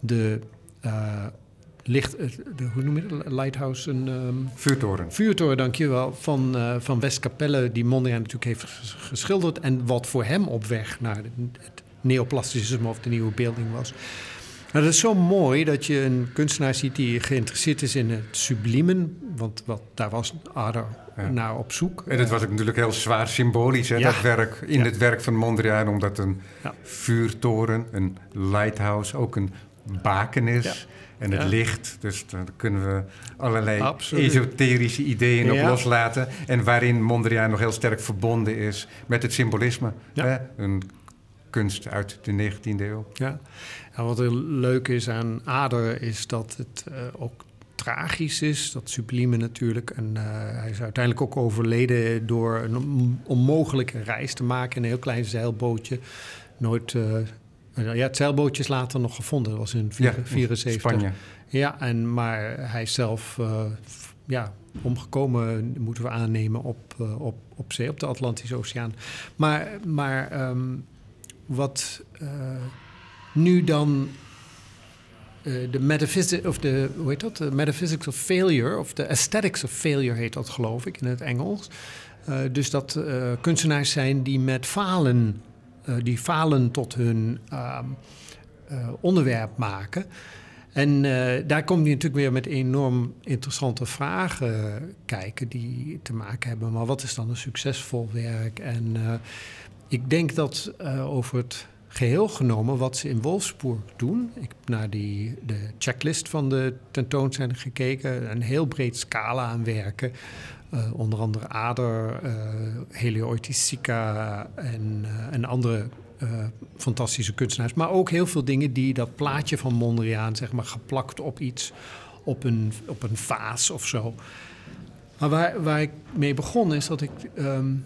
S2: de... eh, licht, eh, de, hoe noem je het? Lighthouse, een ehm,
S1: Vuurtoren.
S2: vuurtoren, dankjewel, van, eh van Westkapelle, die Mondriaan natuurlijk heeft ges- geschilderd. En wat voor hem op weg naar het neoplasticisme of de nieuwe beelding was. Nou, dat is zo mooi dat je een kunstenaar ziet die geïnteresseerd is in het sublimen. Want wat, daar was Ader
S1: Ja.
S2: naar op zoek.
S1: En het was ook natuurlijk heel zwaar symbolisch, hè,
S2: Ja.
S1: dat werk. In het werk van Mondriaan, omdat een vuurtoren, een lighthouse, ook een baken is. En het licht, dus daar kunnen we allerlei
S2: Absoluut.
S1: esoterische ideeën op loslaten. En waarin Mondriaan nog heel sterk verbonden is met het symbolisme. Hè? Een kunst uit de 19e eeuw.
S2: Ja. En wat er leuk is aan Ader is dat het eh, ook tragisch is, dat sublieme natuurlijk. En eh, hij is uiteindelijk ook overleden door een on- onmogelijke reis te maken in een heel klein zeilbootje. Nooit. eh, ja, het zeilbootje is later nog gevonden. Dat was in
S1: Ja,
S2: 1974.
S1: Spanje.
S2: Ja, en, maar hij is zelf eh, ja, omgekomen, moeten we aannemen, op, op, op zee, op de Atlantische Oceaan. Maar, maar ehm, wat nu dan de metaphysics of de hoe heet dat? De metaphysics of failure of de aesthetics of failure heet dat geloof ik in het Engels. Eh, dus dat eh, kunstenaars zijn die met falen, eh, die falen tot hun ehm, eh, onderwerp maken. En eh, daar komt hij natuurlijk weer met enorm interessante vragen kijken die te maken hebben. Maar wat is dan een succesvol werk? En eh, ik denk dat eh, over het geheel genomen wat ze in Wolfsburg doen. Ik heb naar die, de checklist van de tentoonstelling gekeken. Een heel breed scala aan werken. Uh, onder andere Ader, uh, Helioitica en, uh, en andere fantastische kunstenaars. Maar ook heel veel dingen die dat plaatje van Mondriaan, zeg maar, geplakt op iets, op een, op een vaas of zo. Maar waar, waar ik mee begon is dat ik um,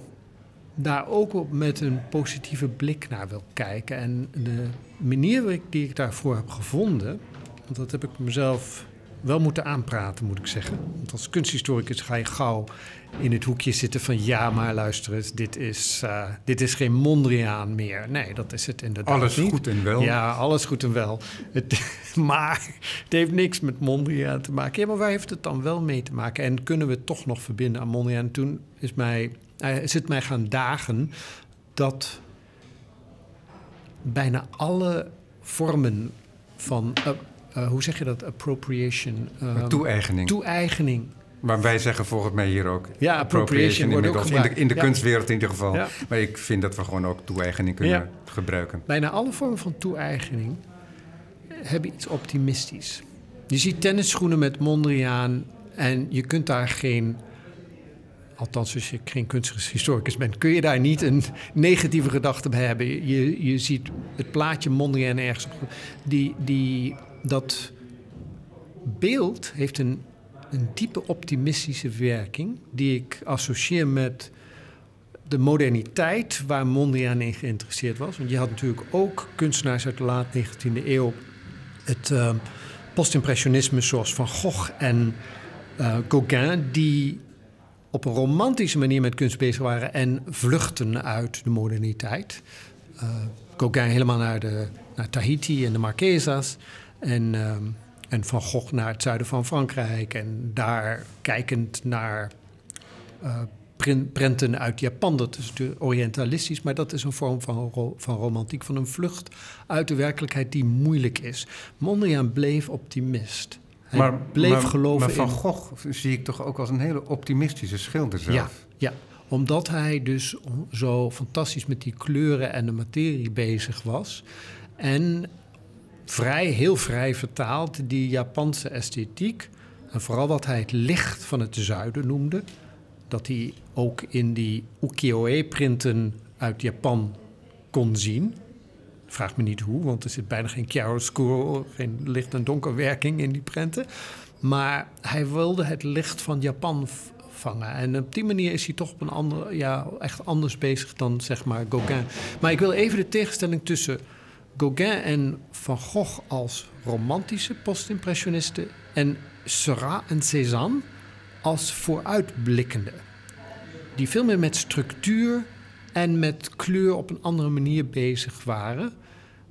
S2: daar ook op met een positieve blik naar wil kijken. En de manier die ik daarvoor heb gevonden, want dat heb ik mezelf wel moeten aanpraten, moet ik zeggen. Want als kunsthistoricus ga je gauw in het hoekje zitten van... ja, maar luister eens, dit is, uh, dit is geen Mondriaan meer. Nee, dat is het inderdaad
S1: Alles
S2: niet.
S1: goed en wel.
S2: Ja, alles goed en wel. Het, maar het heeft niks met Mondriaan te maken. Ja, maar waar heeft het dan wel mee te maken? En kunnen we het toch nog verbinden aan Mondriaan? Toen is, mij, uh, is het mij gaan dagen dat bijna alle vormen van... Uh, uh, hoe zeg je dat? Appropriation.
S1: Um, toe-eigening.
S2: Toe-eigening.
S1: Maar wij zeggen volgens mij hier ook
S2: ja, appropriation, ook
S1: in de, in de
S2: ja.
S1: kunstwereld in ieder geval.
S2: Ja.
S1: Maar ik vind dat we gewoon ook toe-eigening kunnen
S2: Ja.
S1: gebruiken.
S2: Bijna alle vormen van toe-eigening hebben iets optimistisch. Je ziet tennisschoenen met Mondriaan en je kunt daar geen... Althans, als je geen kunsthistoricus bent, kun je daar niet een negatieve gedachte bij hebben. Je, je ziet het plaatje Mondriaan ergens. Die, die, dat beeld heeft een, een diepe optimistische werking... die ik associeer met de moderniteit waar Mondriaan in geïnteresseerd was. Want je had natuurlijk ook kunstenaars uit de laat 19e eeuw... het uh, postimpressionisme zoals Van Gogh en uh, Gauguin... die op een romantische manier met kunst bezig waren... en vluchten uit de moderniteit. Uh, helemaal naar, de, naar Tahiti en de Marquesas... En, uh, en Van Gogh naar het zuiden van Frankrijk. En daar kijkend naar uh, prenten uit Japan. Dat is natuurlijk orientalistisch, maar dat is een vorm van, van romantiek. Van een vlucht uit de werkelijkheid die moeilijk is. Mondriaan bleef optimist. Hij
S1: maar,
S2: bleef
S1: maar,
S2: geloven
S1: maar Van
S2: in...
S1: Gogh zie ik toch ook als een hele optimistische schilder zelf.
S2: Ja, ja, omdat hij dus zo fantastisch met die kleuren en de materie bezig was. En vrij, heel vrij vertaald die Japanse esthetiek. En vooral wat hij het licht van het zuiden noemde. Dat hij ook in die ukiyo-e-printen uit Japan kon zien. Vraag me niet hoe, want er zit bijna geen chiaroscuro, geen licht- en donkerwerking in die prenten. Maar hij wilde het licht van Japan vangen. En op die manier is hij toch op een andere, ja, echt anders bezig dan zeg maar Gauguin. Maar ik wil even de tegenstelling tussen Gauguin en Van Gogh als romantische postimpressionisten en Seurat en Cézanne als vooruitblikkende. Die veel meer met structuur en met kleur op een andere manier bezig waren.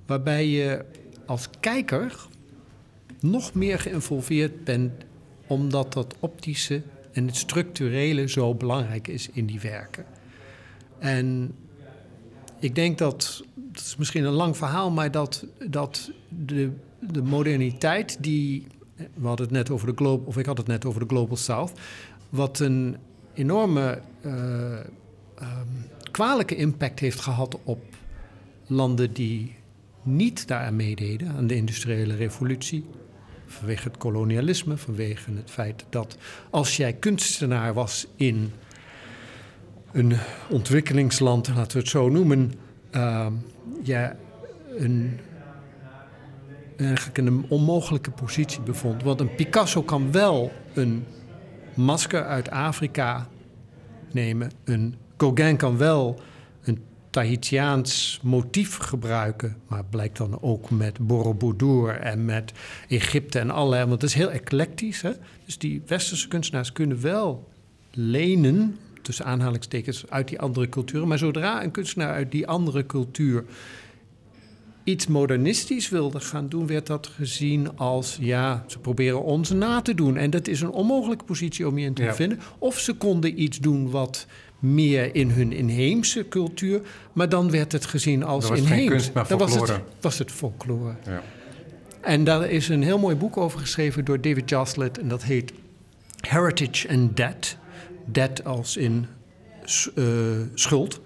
S2: Waarbij je als kijker nog meer geïnvolveerd bent omdat dat optische en het structurele zo belangrijk is in die werken. En ik denk dat, dat is misschien een lang verhaal, maar dat, dat de, de moderniteit die. We hadden het net over de global, of ik had het net over de Global South. Wat een enorme uh, um, kwalijke impact heeft gehad op landen die niet daaraan meededen, aan de industriële revolutie. Vanwege het kolonialisme, vanwege het feit dat als jij kunstenaar was in een ontwikkelingsland, laten we het zo noemen, uh, een, eigenlijk in een onmogelijke positie bevond. Want een Picasso kan wel een masker uit Afrika nemen, een Gauguin kan wel een Tahitiaans motief gebruiken, maar blijkt dan ook met Borobudur en met Egypte en allerlei, want het is heel eclectisch. Hè? Dus die westerse kunstenaars kunnen wel lenen tussen aanhalingstekens uit die andere culturen. Maar zodra een kunstenaar uit die andere cultuur iets modernistisch wilde gaan doen, werd dat gezien als ja, ze proberen ons na te doen. En dat is een onmogelijke positie om je in te
S1: Ja.
S2: vinden. Of ze konden iets doen wat meer in hun inheemse cultuur, maar dan werd het gezien als
S1: was geen
S2: inheems.
S1: kunst, maar
S2: Dan was het, was het folklore.
S1: Ja.
S2: En daar is een heel mooi boek over geschreven door David Joslett. En dat heet Heritage and Debt. Debt als in eh, schuld.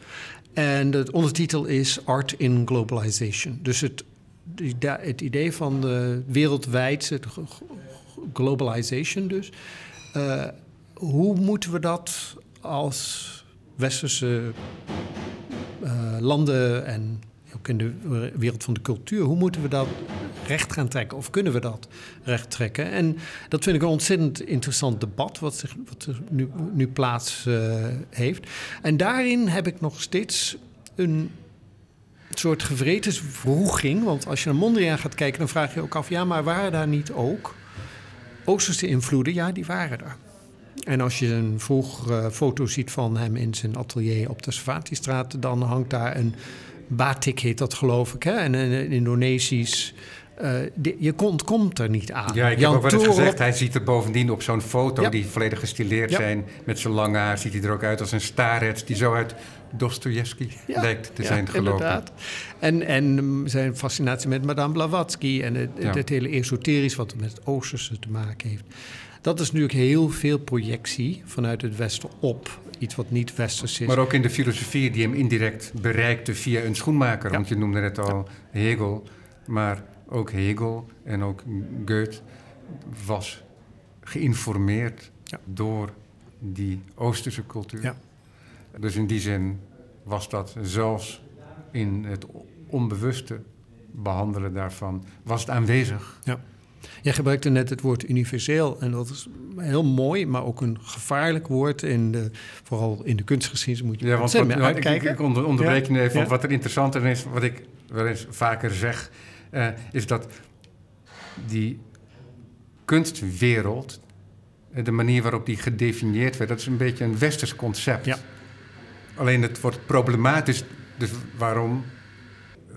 S2: En de ondertitel is Art in Globalization. Dus het, het idee van de g- globalization dus. eh, hoe moeten we dat als westerse uh, landen en ook in de wereld van de cultuur, hoe moeten we dat recht gaan trekken? Of kunnen we dat recht trekken? En dat vind ik een ontzettend interessant debat, wat, zich, wat er nu, nu plaats uh, heeft. En daarin heb ik nog steeds een soort gewretenswroeging. Want als je naar Mondriaan gaat kijken, dan vraag je ook af: ja, maar waren daar niet ook Oosterse invloeden? Ja, die waren er. En als je een vroeg foto ziet van hem in zijn atelier op de Savatistraat, dan hangt daar een batik, heet dat geloof ik, hè? en een Indonesisch. Uh, je komt, komt er niet aan.
S1: Ja, ik Jan heb ook wel eens gezegd, hij ziet er bovendien op zo'n foto die volledig gestileerd zijn, met zijn lange haar, ziet hij er ook uit als een starets die zo uit Dostoevsky lijkt te zijn gelopen. Inderdaad.
S2: En, en zijn fascinatie met Madame Blavatsky en het, het hele esoterisch wat met het Oosterse te maken heeft. Dat is natuurlijk heel veel projectie vanuit het Westen op iets wat niet Westers is.
S1: Maar ook in de filosofie die hem indirect bereikte via een schoenmaker. Want je noemde net al Hegel. Maar ook Hegel en ook Goethe was geïnformeerd door die Oosterse cultuur. Dus in die zin was dat zelfs in het onbewuste behandelen daarvan, was het aanwezig.
S2: Ja. Jij gebruikte net het woord universeel en dat is heel mooi, maar ook een gevaarlijk woord. In de, vooral in de kunstgeschiedenis moet je
S1: ja, want wat, nou, ik, ik onder, onderbreek je even. Wat er interessanter is, wat ik wel eens vaker zeg, uh, is dat die kunstwereld, eh, de manier waarop die gedefinieerd werd, dat is een beetje een westers concept. Ja. Alleen het wordt problematisch, dus waarom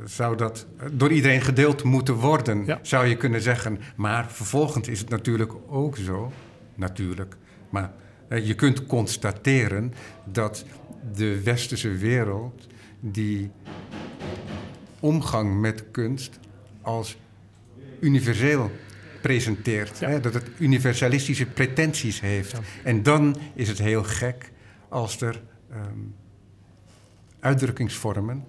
S1: zou dat door iedereen gedeeld moeten worden, zou je kunnen zeggen. Maar vervolgens is het natuurlijk ook zo, natuurlijk, maar je kunt constateren dat de westerse wereld die omgang met kunst als universeel presenteert. Hè? Dat het universalistische pretenties heeft. En dan is het heel gek als er um, uitdrukkingsvormen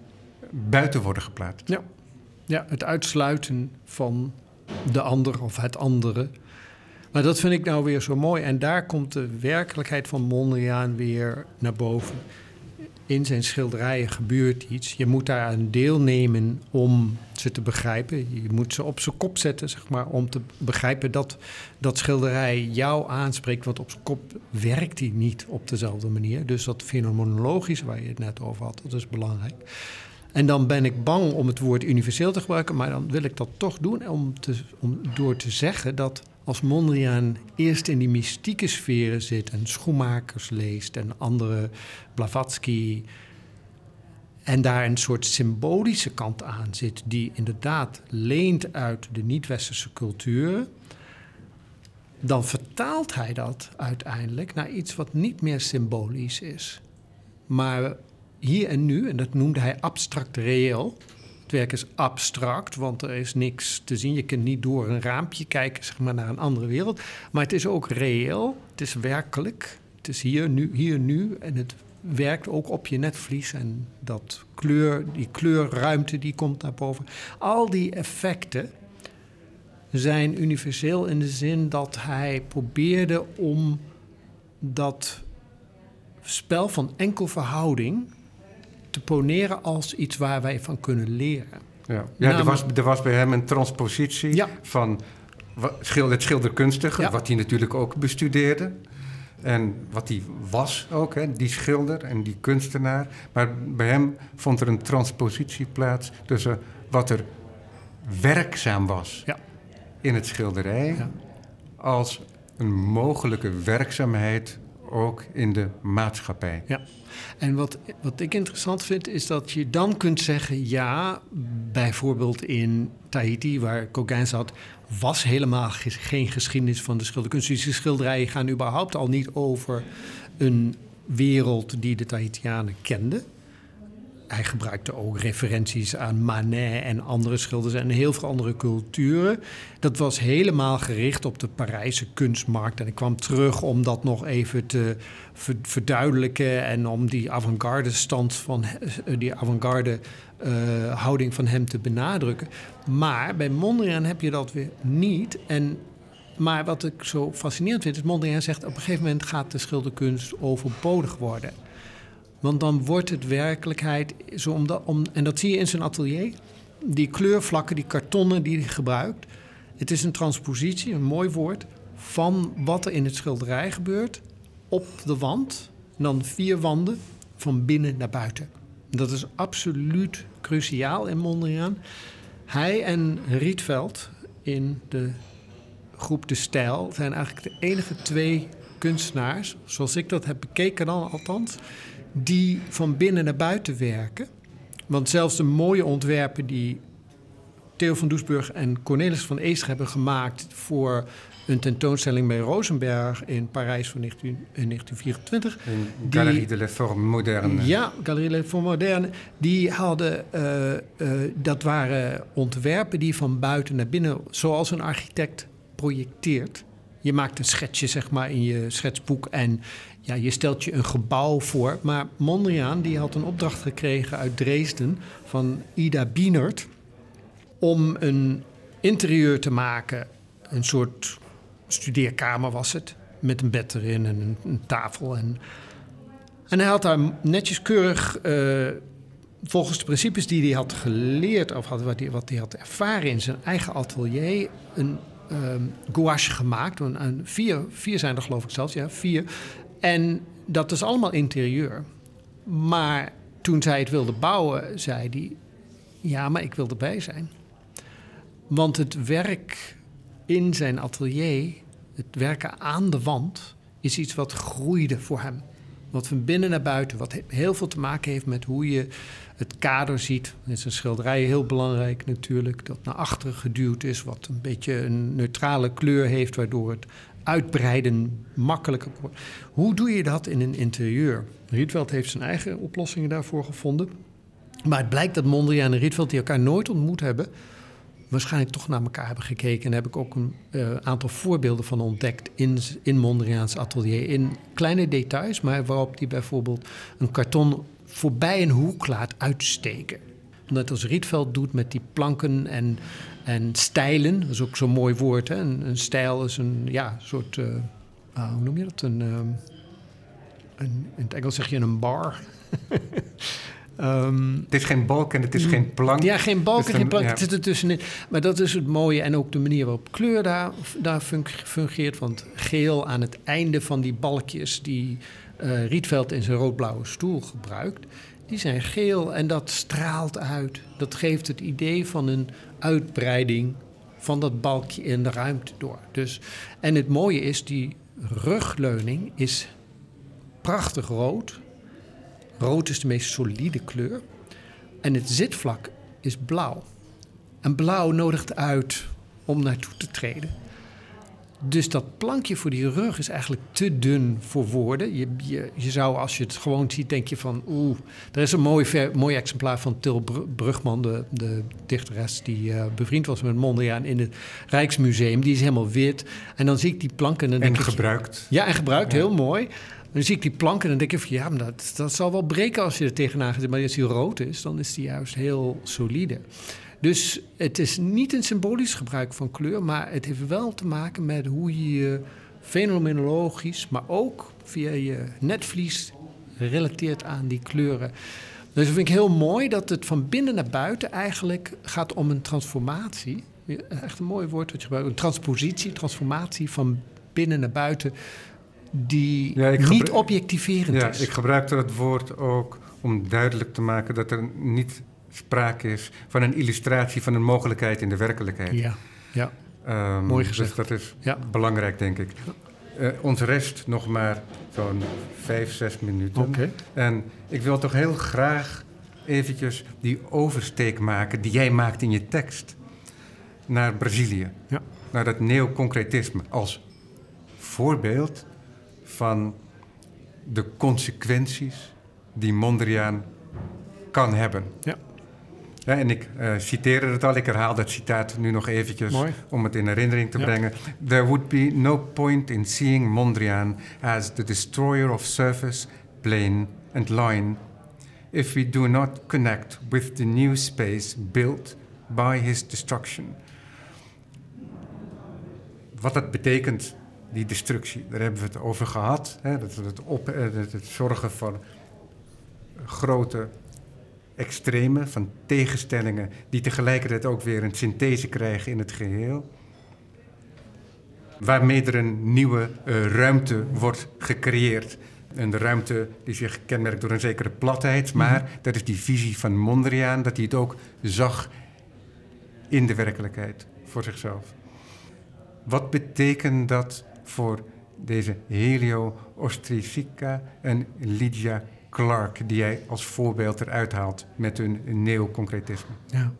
S1: buiten worden geplaatst.
S2: Ja. ja, het uitsluiten van de ander of het andere. Maar dat vind ik nou weer zo mooi. En daar komt de werkelijkheid van Mondriaan weer naar boven. In zijn schilderijen gebeurt iets. Je moet daaraan deelnemen om ze te begrijpen. Je moet ze op zijn kop zetten, zeg maar, om te begrijpen dat dat schilderij jou aanspreekt. Want op zijn kop werkt hij niet op dezelfde manier. Dus dat fenomenologische waar je het net over had, dat is belangrijk. En dan ben ik bang om het woord universeel te gebruiken, maar dan wil ik dat toch doen om, te, om door te zeggen dat als Mondriaan eerst in die mystieke sferen zit en schoenmakers leest en andere Blavatsky en daar een soort symbolische kant aan zit die inderdaad leent uit de niet-westerse cultuur, dan vertaalt hij dat uiteindelijk naar iets wat niet meer symbolisch is, maar hier en nu, en dat noemde hij abstract reëel. Het werk is abstract, want er is niks te zien. Je kunt niet door een raampje kijken zeg maar, naar een andere wereld. Maar het is ook reëel, het is werkelijk. Het is hier nu, hier nu en het werkt ook op je netvlies. En dat kleur, die kleurruimte die komt naar boven. Al die effecten zijn universeel in de zin dat hij probeerde om dat spel van enkel verhouding te poneren als iets waar wij van kunnen leren.
S1: Ja, ja er, was, er was bij hem een transpositie van het schilderkunstige, wat hij natuurlijk ook bestudeerde. En wat hij was ook, hè, die schilder en die kunstenaar. Maar bij hem vond er een transpositie plaats tussen wat er werkzaam was ja. in het schilderij, ja. als een mogelijke werkzaamheid ook in de maatschappij.
S2: Ja. En wat, wat ik interessant vind, is dat je dan kunt zeggen: ja, bijvoorbeeld in Tahiti, waar Gauguin zat, was helemaal geen geschiedenis van de schilderkunst. Dus die schilderijen gaan überhaupt al niet over een wereld die de Tahitianen kenden hij gebruikte ook referenties aan Manet en andere schilders en heel veel andere culturen. Dat was helemaal gericht op de Parijse kunstmarkt. En ik kwam terug om dat nog even te verduidelijken en om die avant-garde stand van eh, die avant-garde uh, houding van hem te benadrukken. Maar bij Mondriaan heb je dat weer niet. En maar wat ik zo fascinerend vind, is Mondriaan zegt op een gegeven moment gaat de schilderkunst overbodig worden. Want dan wordt het werkelijkheid zo om, om en dat zie je in zijn atelier. Die kleurvlakken, die kartonnen die hij gebruikt. Het is een transpositie, een mooi woord, van wat er in het schilderij gebeurt op de wand. Dan vier wanden van binnen naar buiten. Dat is absoluut cruciaal in Mondriaan. Hij en Rietveld in de groep De Stijl zijn eigenlijk de enige twee kunstenaars, zoals ik dat heb bekeken dan althans, die van binnen naar buiten werken. Want zelfs de mooie ontwerpen die Theo van Doesburg en Cornelis van Eester hebben gemaakt voor een tentoonstelling bij Rosenberg in Parijs van 19, in 1924.
S1: In Galerie de la Forme Moderne.
S2: Ja, Galerie de Forme Moderne. Die hadden, uh, uh, dat waren ontwerpen die van buiten naar binnen, zoals een architect projecteert. Je maakt een schetsje, zeg maar, in je schetsboek en ja, je stelt je een gebouw voor. Maar Mondriaan die had een opdracht gekregen uit Dresden van Ida Bienert om een interieur te maken. Een soort studeerkamer was het, met een bed erin en een, tafel. En, en hij had daar netjes keurig, uh, volgens de principes die hij had geleerd... of had, wat, hij, wat hij had ervaren in zijn eigen atelier... een um, gouache gemaakt. Een, een, vier, vier zijn er geloof ik zelfs, ja, vier. En dat is allemaal interieur. Maar toen zij het wilde bouwen, zei hij... ja, maar ik wil erbij zijn. Want het werk in zijn atelier, het werken aan de wand, is iets wat groeide voor hem. Wat van binnen naar buiten, wat heel veel te maken heeft met hoe je het kader ziet. Is een schilderij heel belangrijk natuurlijk, dat naar achteren geduwd is, wat een beetje een neutrale kleur heeft, waardoor het uitbreiden makkelijker wordt. Hoe doe je dat in een interieur? Rietveld heeft zijn eigen oplossingen daarvoor gevonden. Maar het blijkt dat Mondriaan en Rietveld die elkaar nooit ontmoet hebben, waarschijnlijk toch naar elkaar hebben gekeken. En heb ik ook een uh, aantal voorbeelden van ontdekt in, in Mondriaans atelier. In kleine details, maar waarop hij bijvoorbeeld een karton voorbij een hoek laat uitsteken. Net als Rietveld doet met die planken en, en stijlen. Dat is ook zo'n mooi woord. Hè? Een, stijl is een ja, soort. Uh, uh, hoe noem je dat? Een, um, een, in het Engels zeg je een bar.
S1: Um, het is geen balk en het is geen plank.
S2: Ja, geen balk en geen plank. Ja. Het zit er tussenin. Maar dat is het mooie. En ook de manier waarop kleur daar, daar fungeert. Want geel aan het einde van die balkjes die uh, Rietveld in zijn roodblauwe stoel gebruikt. Die zijn geel en dat straalt uit. Dat geeft het idee van een uitbreiding van dat balkje in de ruimte door. Dus, en het mooie is, die rugleuning is prachtig rood Rood is de meest solide kleur. En het zitvlak is blauw. En blauw nodigt uit om naartoe te treden. Dus dat plankje voor die rug is eigenlijk te dun voor woorden. Je, je, je zou, als je het gewoon ziet, denk je van... oeh, er is een mooi, ver, mooi exemplaar van Til Brugman, de, de dichteres... die uh, bevriend was met Mondriaan in het Rijksmuseum. Die is helemaal wit. En dan zie ik die planken... En,
S1: en gebruikt.
S2: ja, en gebruikt, heel mooi dan zie ik die planken en dan denk ik van ja, maar dat, dat zal wel breken als je er tegenaan gaat. Maar als die rood is, dan is die juist heel solide. Dus het is niet een symbolisch gebruik van kleur, maar het heeft wel te maken met hoe je je fenomenologisch, maar ook via je netvlies relateert aan die kleuren. Dus dat vind ik heel mooi dat het van binnen naar buiten eigenlijk gaat om een transformatie. Echt een mooi woord wat je gebruikt. Een transpositie, transformatie van binnen naar buiten die niet objectiverend
S1: ja,
S2: is.
S1: Ik gebruikte het woord ook om duidelijk te maken dat er niet sprake is van een illustratie van een mogelijkheid in de werkelijkheid.
S2: Ja, ja.
S1: Um,
S2: Mooi gezegd.
S1: Dus dat is ja. belangrijk, denk ik. Uh, ons rest nog maar zo'n vijf, zes minuten.
S2: Okay.
S1: En ik wil toch heel graag eventjes die oversteek maken die jij maakt in je tekst naar Brazilië.
S2: Ja.
S1: Naar dat neoconcretisme als voorbeeld van de consequenties die Mondriaan kan hebben.
S2: Ja.
S1: ja en ik uh, citeerde het al, ik herhaal dat citaat nu nog eventjes
S2: Mooi.
S1: om het in herinnering te ja. brengen. There would be no point in seeing Mondriaan as the destroyer of surface, plane and line if we do not connect with the new space built by his destruction. wat dat betekent, die destructie. Daar hebben we het over gehad. Hè? Dat het, op, eh, het, het zorgen voor grote extreme, van tegenstellingen, die tegelijkertijd ook weer een synthese krijgen in het geheel. Waarmee er een nieuwe uh, ruimte wordt gecreëerd. Een ruimte die zich kenmerkt door een zekere platheid, maar mm -hmm. dat is die visie van Mondriaan, dat hij het ook zag in de werkelijkheid voor zichzelf. Wat betekent dat voor deze Helio Ostricica en Lydia Clark, die jij als voorbeeld eruit haalt met hun neoconcretisme?
S2: Ja.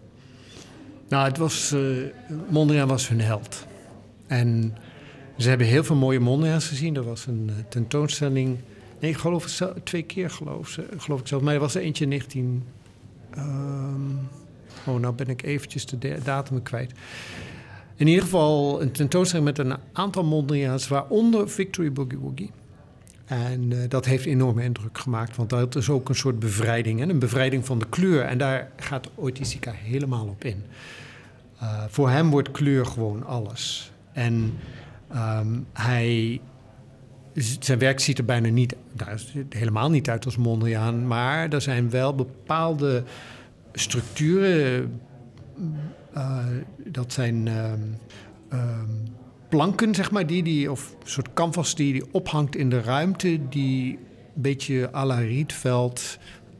S2: Nou, het was, uh, Mondriaan was hun held. En ze hebben heel veel mooie Mondriaans gezien. Er was een uh, tentoonstelling. Nee, ik geloof het twee keer, geloof, geloof ik zelf. Maar er was er eentje in 19. Um, oh, nou ben ik eventjes de datum kwijt. In ieder geval een tentoonstelling met een aantal Mondriaans, waaronder Victory Boogie Woogie. En uh, dat heeft enorme indruk gemaakt, want dat is ook een soort bevrijding. Hè? Een bevrijding van de kleur. En daar gaat Oiticica helemaal op in. Uh, voor hem wordt kleur gewoon alles. En um, hij, zijn werk ziet er bijna niet, nou, helemaal niet uit als Mondriaan. Maar er zijn wel bepaalde structuren. Uh, dat zijn um, um, planken, zeg maar, die, die, of een soort canvas die, die ophangt in de ruimte, die een beetje à la Rietveld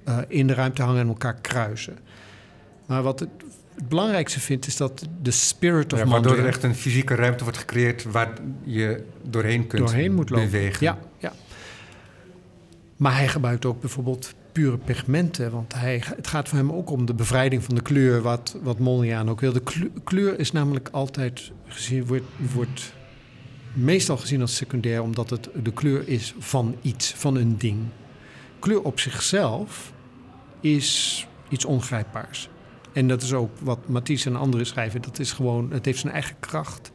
S2: uh, in de ruimte hangen en elkaar kruisen. Maar wat het, het belangrijkste vind, is dat de spirit of
S1: ja, Waardoor er echt een fysieke ruimte wordt gecreëerd waar je doorheen kunt
S2: doorheen moet lopen.
S1: bewegen.
S2: Ja, ja. Maar hij gebruikt ook bijvoorbeeld pure pigmenten. Want hij, het gaat voor hem ook om de bevrijding van de kleur, wat, wat Mondriaan ook wil. De kleur, is namelijk altijd gezien, wordt, wordt meestal gezien als secundair, omdat het de kleur is van iets, van een ding. Kleur op zichzelf is iets ongrijpbaars. En dat is ook wat Matisse en anderen schrijven. Dat is gewoon, het heeft zijn eigen kracht.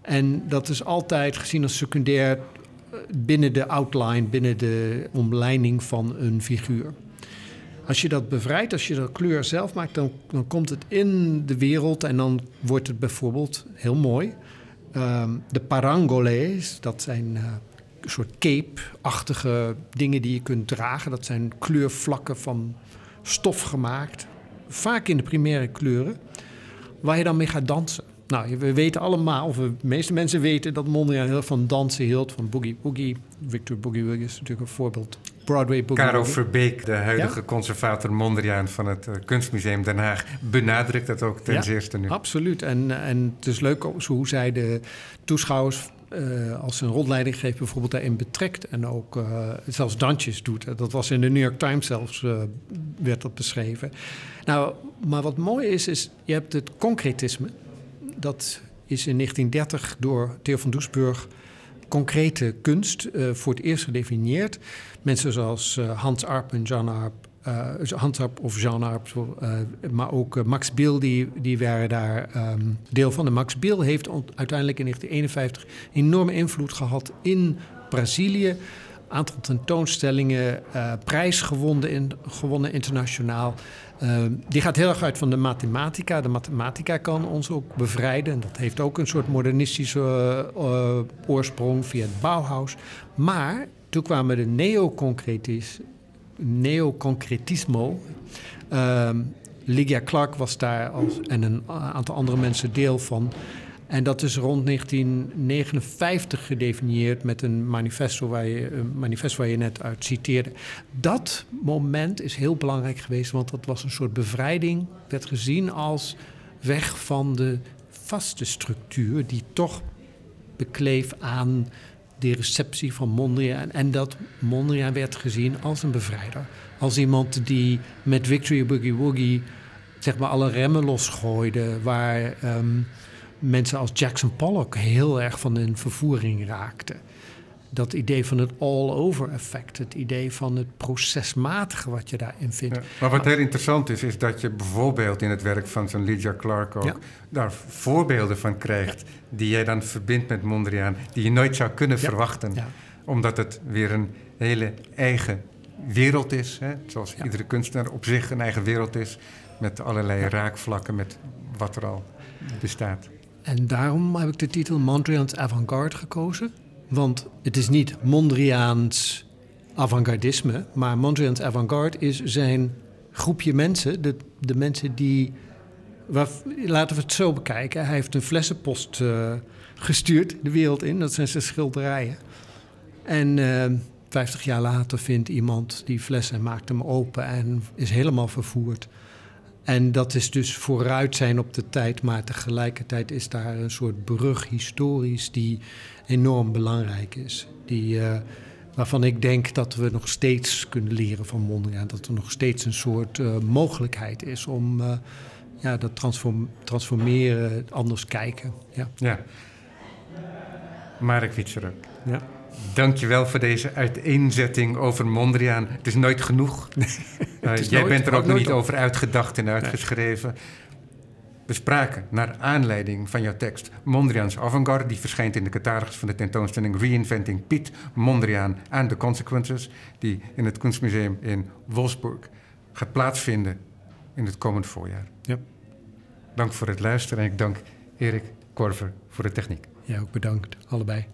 S2: En dat is altijd gezien als secundair binnen de outline, binnen de omleiding van een figuur. Als je dat bevrijdt, als je de kleur zelf maakt, dan, dan komt het in de wereld en dan wordt het bijvoorbeeld heel mooi. Um, de parangoles, dat zijn uh, een soort cape-achtige dingen die je kunt dragen. Dat zijn kleurvlakken van stof gemaakt, vaak in de primaire kleuren, waar je dan mee gaat dansen. Nou, we weten allemaal, of de meeste mensen weten dat Mondriaan heel van dansen hield, van boogie boogie. Victor Boogie Woogie is natuurlijk een voorbeeld. Broadway Boogie
S1: Caro Verbeek, de huidige ja? conservator Mondriaan van het uh, Kunstmuseum Den Haag, benadrukt dat ook ten
S2: ja,
S1: zeerste nu.
S2: Absoluut. En, en het is leuk hoe zij de toeschouwers uh, als een rondleiding geeft, bijvoorbeeld daarin betrekt. En ook uh, zelfs dansjes doet. Dat was in de New York Times zelfs, uh, werd dat beschreven. Nou, maar wat mooi is, is je hebt het concretisme dat is in 1930 door Theo van Doesburg concrete kunst uh, voor het eerst gedefinieerd. Mensen zoals uh, Hans Arp en Jean Arp, uh, Hans Arp of Jean Arp, maar ook Max Biel, die, die waren daar um, deel van. En Max Biel heeft uiteindelijk in 1951 enorme invloed gehad in Brazilië aantal tentoonstellingen, prijs gewonnen, gewonnen internationaal. Uh, die gaat heel erg uit van de mathematica. De mathematica kan ons ook bevrijden. Dat heeft ook een soort modernistische uh, oorsprong via het Bauhaus. Maar toen kwamen de neoconcretis, neoconcretismo. Ehm, Lydia Clark was daar als, en een aantal andere mensen deel van. En dat is rond 1959 gedefinieerd met een manifesto waar je, een manifesto waar je net uit citeerde. Dat moment is heel belangrijk geweest, want dat was een soort bevrijding, werd gezien als weg van de vaste structuur die toch bekleef aan de receptie van Mondriaan. En dat Mondriaan werd gezien als een bevrijder. Als iemand die met Victory Boogie Woogie zeg maar alle remmen losgooide, waar... Um, mensen als Jackson Pollock heel erg van hun vervoering raakten. Dat idee van het all-over effect, het idee van het procesmatige wat je daarin vindt.
S1: Ja, maar wat heel interessant is, is dat je bijvoorbeeld in het werk van zo'n Lydia Clark ook ja. daar voorbeelden van krijgt, ja. die jij dan verbindt met Mondriaan, die je nooit zou kunnen verwachten. Omdat het weer een hele eigen wereld is, hè? zoals iedere kunstenaar op zich een eigen wereld is, met allerlei raakvlakken met wat er al bestaat.
S2: En daarom heb ik de titel Mondriaans avant-garde gekozen. Want het is niet Mondriaans avant-gardisme, maar Mondriaans avant-garde is zijn groepje mensen, de, de mensen die. Laten we het zo bekijken. Hij heeft een flessenpost uh, gestuurd de wereld in, dat zijn zijn schilderijen. En uh, 50 jaar later vindt iemand die fles en maakt hem open en is helemaal vervoerd. En dat is dus vooruit zijn op de tijd, maar tegelijkertijd is daar een soort brug historisch die enorm belangrijk is. Die, uh, waarvan ik denk dat we nog steeds kunnen leren van Mondriaan. Dat er nog steeds een soort uh, mogelijkheid is om uh, ja, dat transform transformeren, anders kijken. Ja.
S1: ja. Marek.
S2: Ja.
S1: Dankjewel voor deze uiteenzetting over Mondriaan. Het is nooit genoeg. uh,
S2: is
S1: jij
S2: nooit-
S1: bent er ook nog niet
S2: op.
S1: over uitgedacht en uitgeschreven. We spraken naar aanleiding van jouw tekst Mondriaans Avantgarde, die verschijnt in de catalogus van de tentoonstelling Reinventing Piet Mondriaan and the Consequences, die in het Kunstmuseum in Wolfsburg gaat plaatsvinden in het komend voorjaar.
S2: Ja.
S1: Dank voor het luisteren en ik dank Erik Korver voor de techniek.
S2: Ja, ook bedankt. Allebei.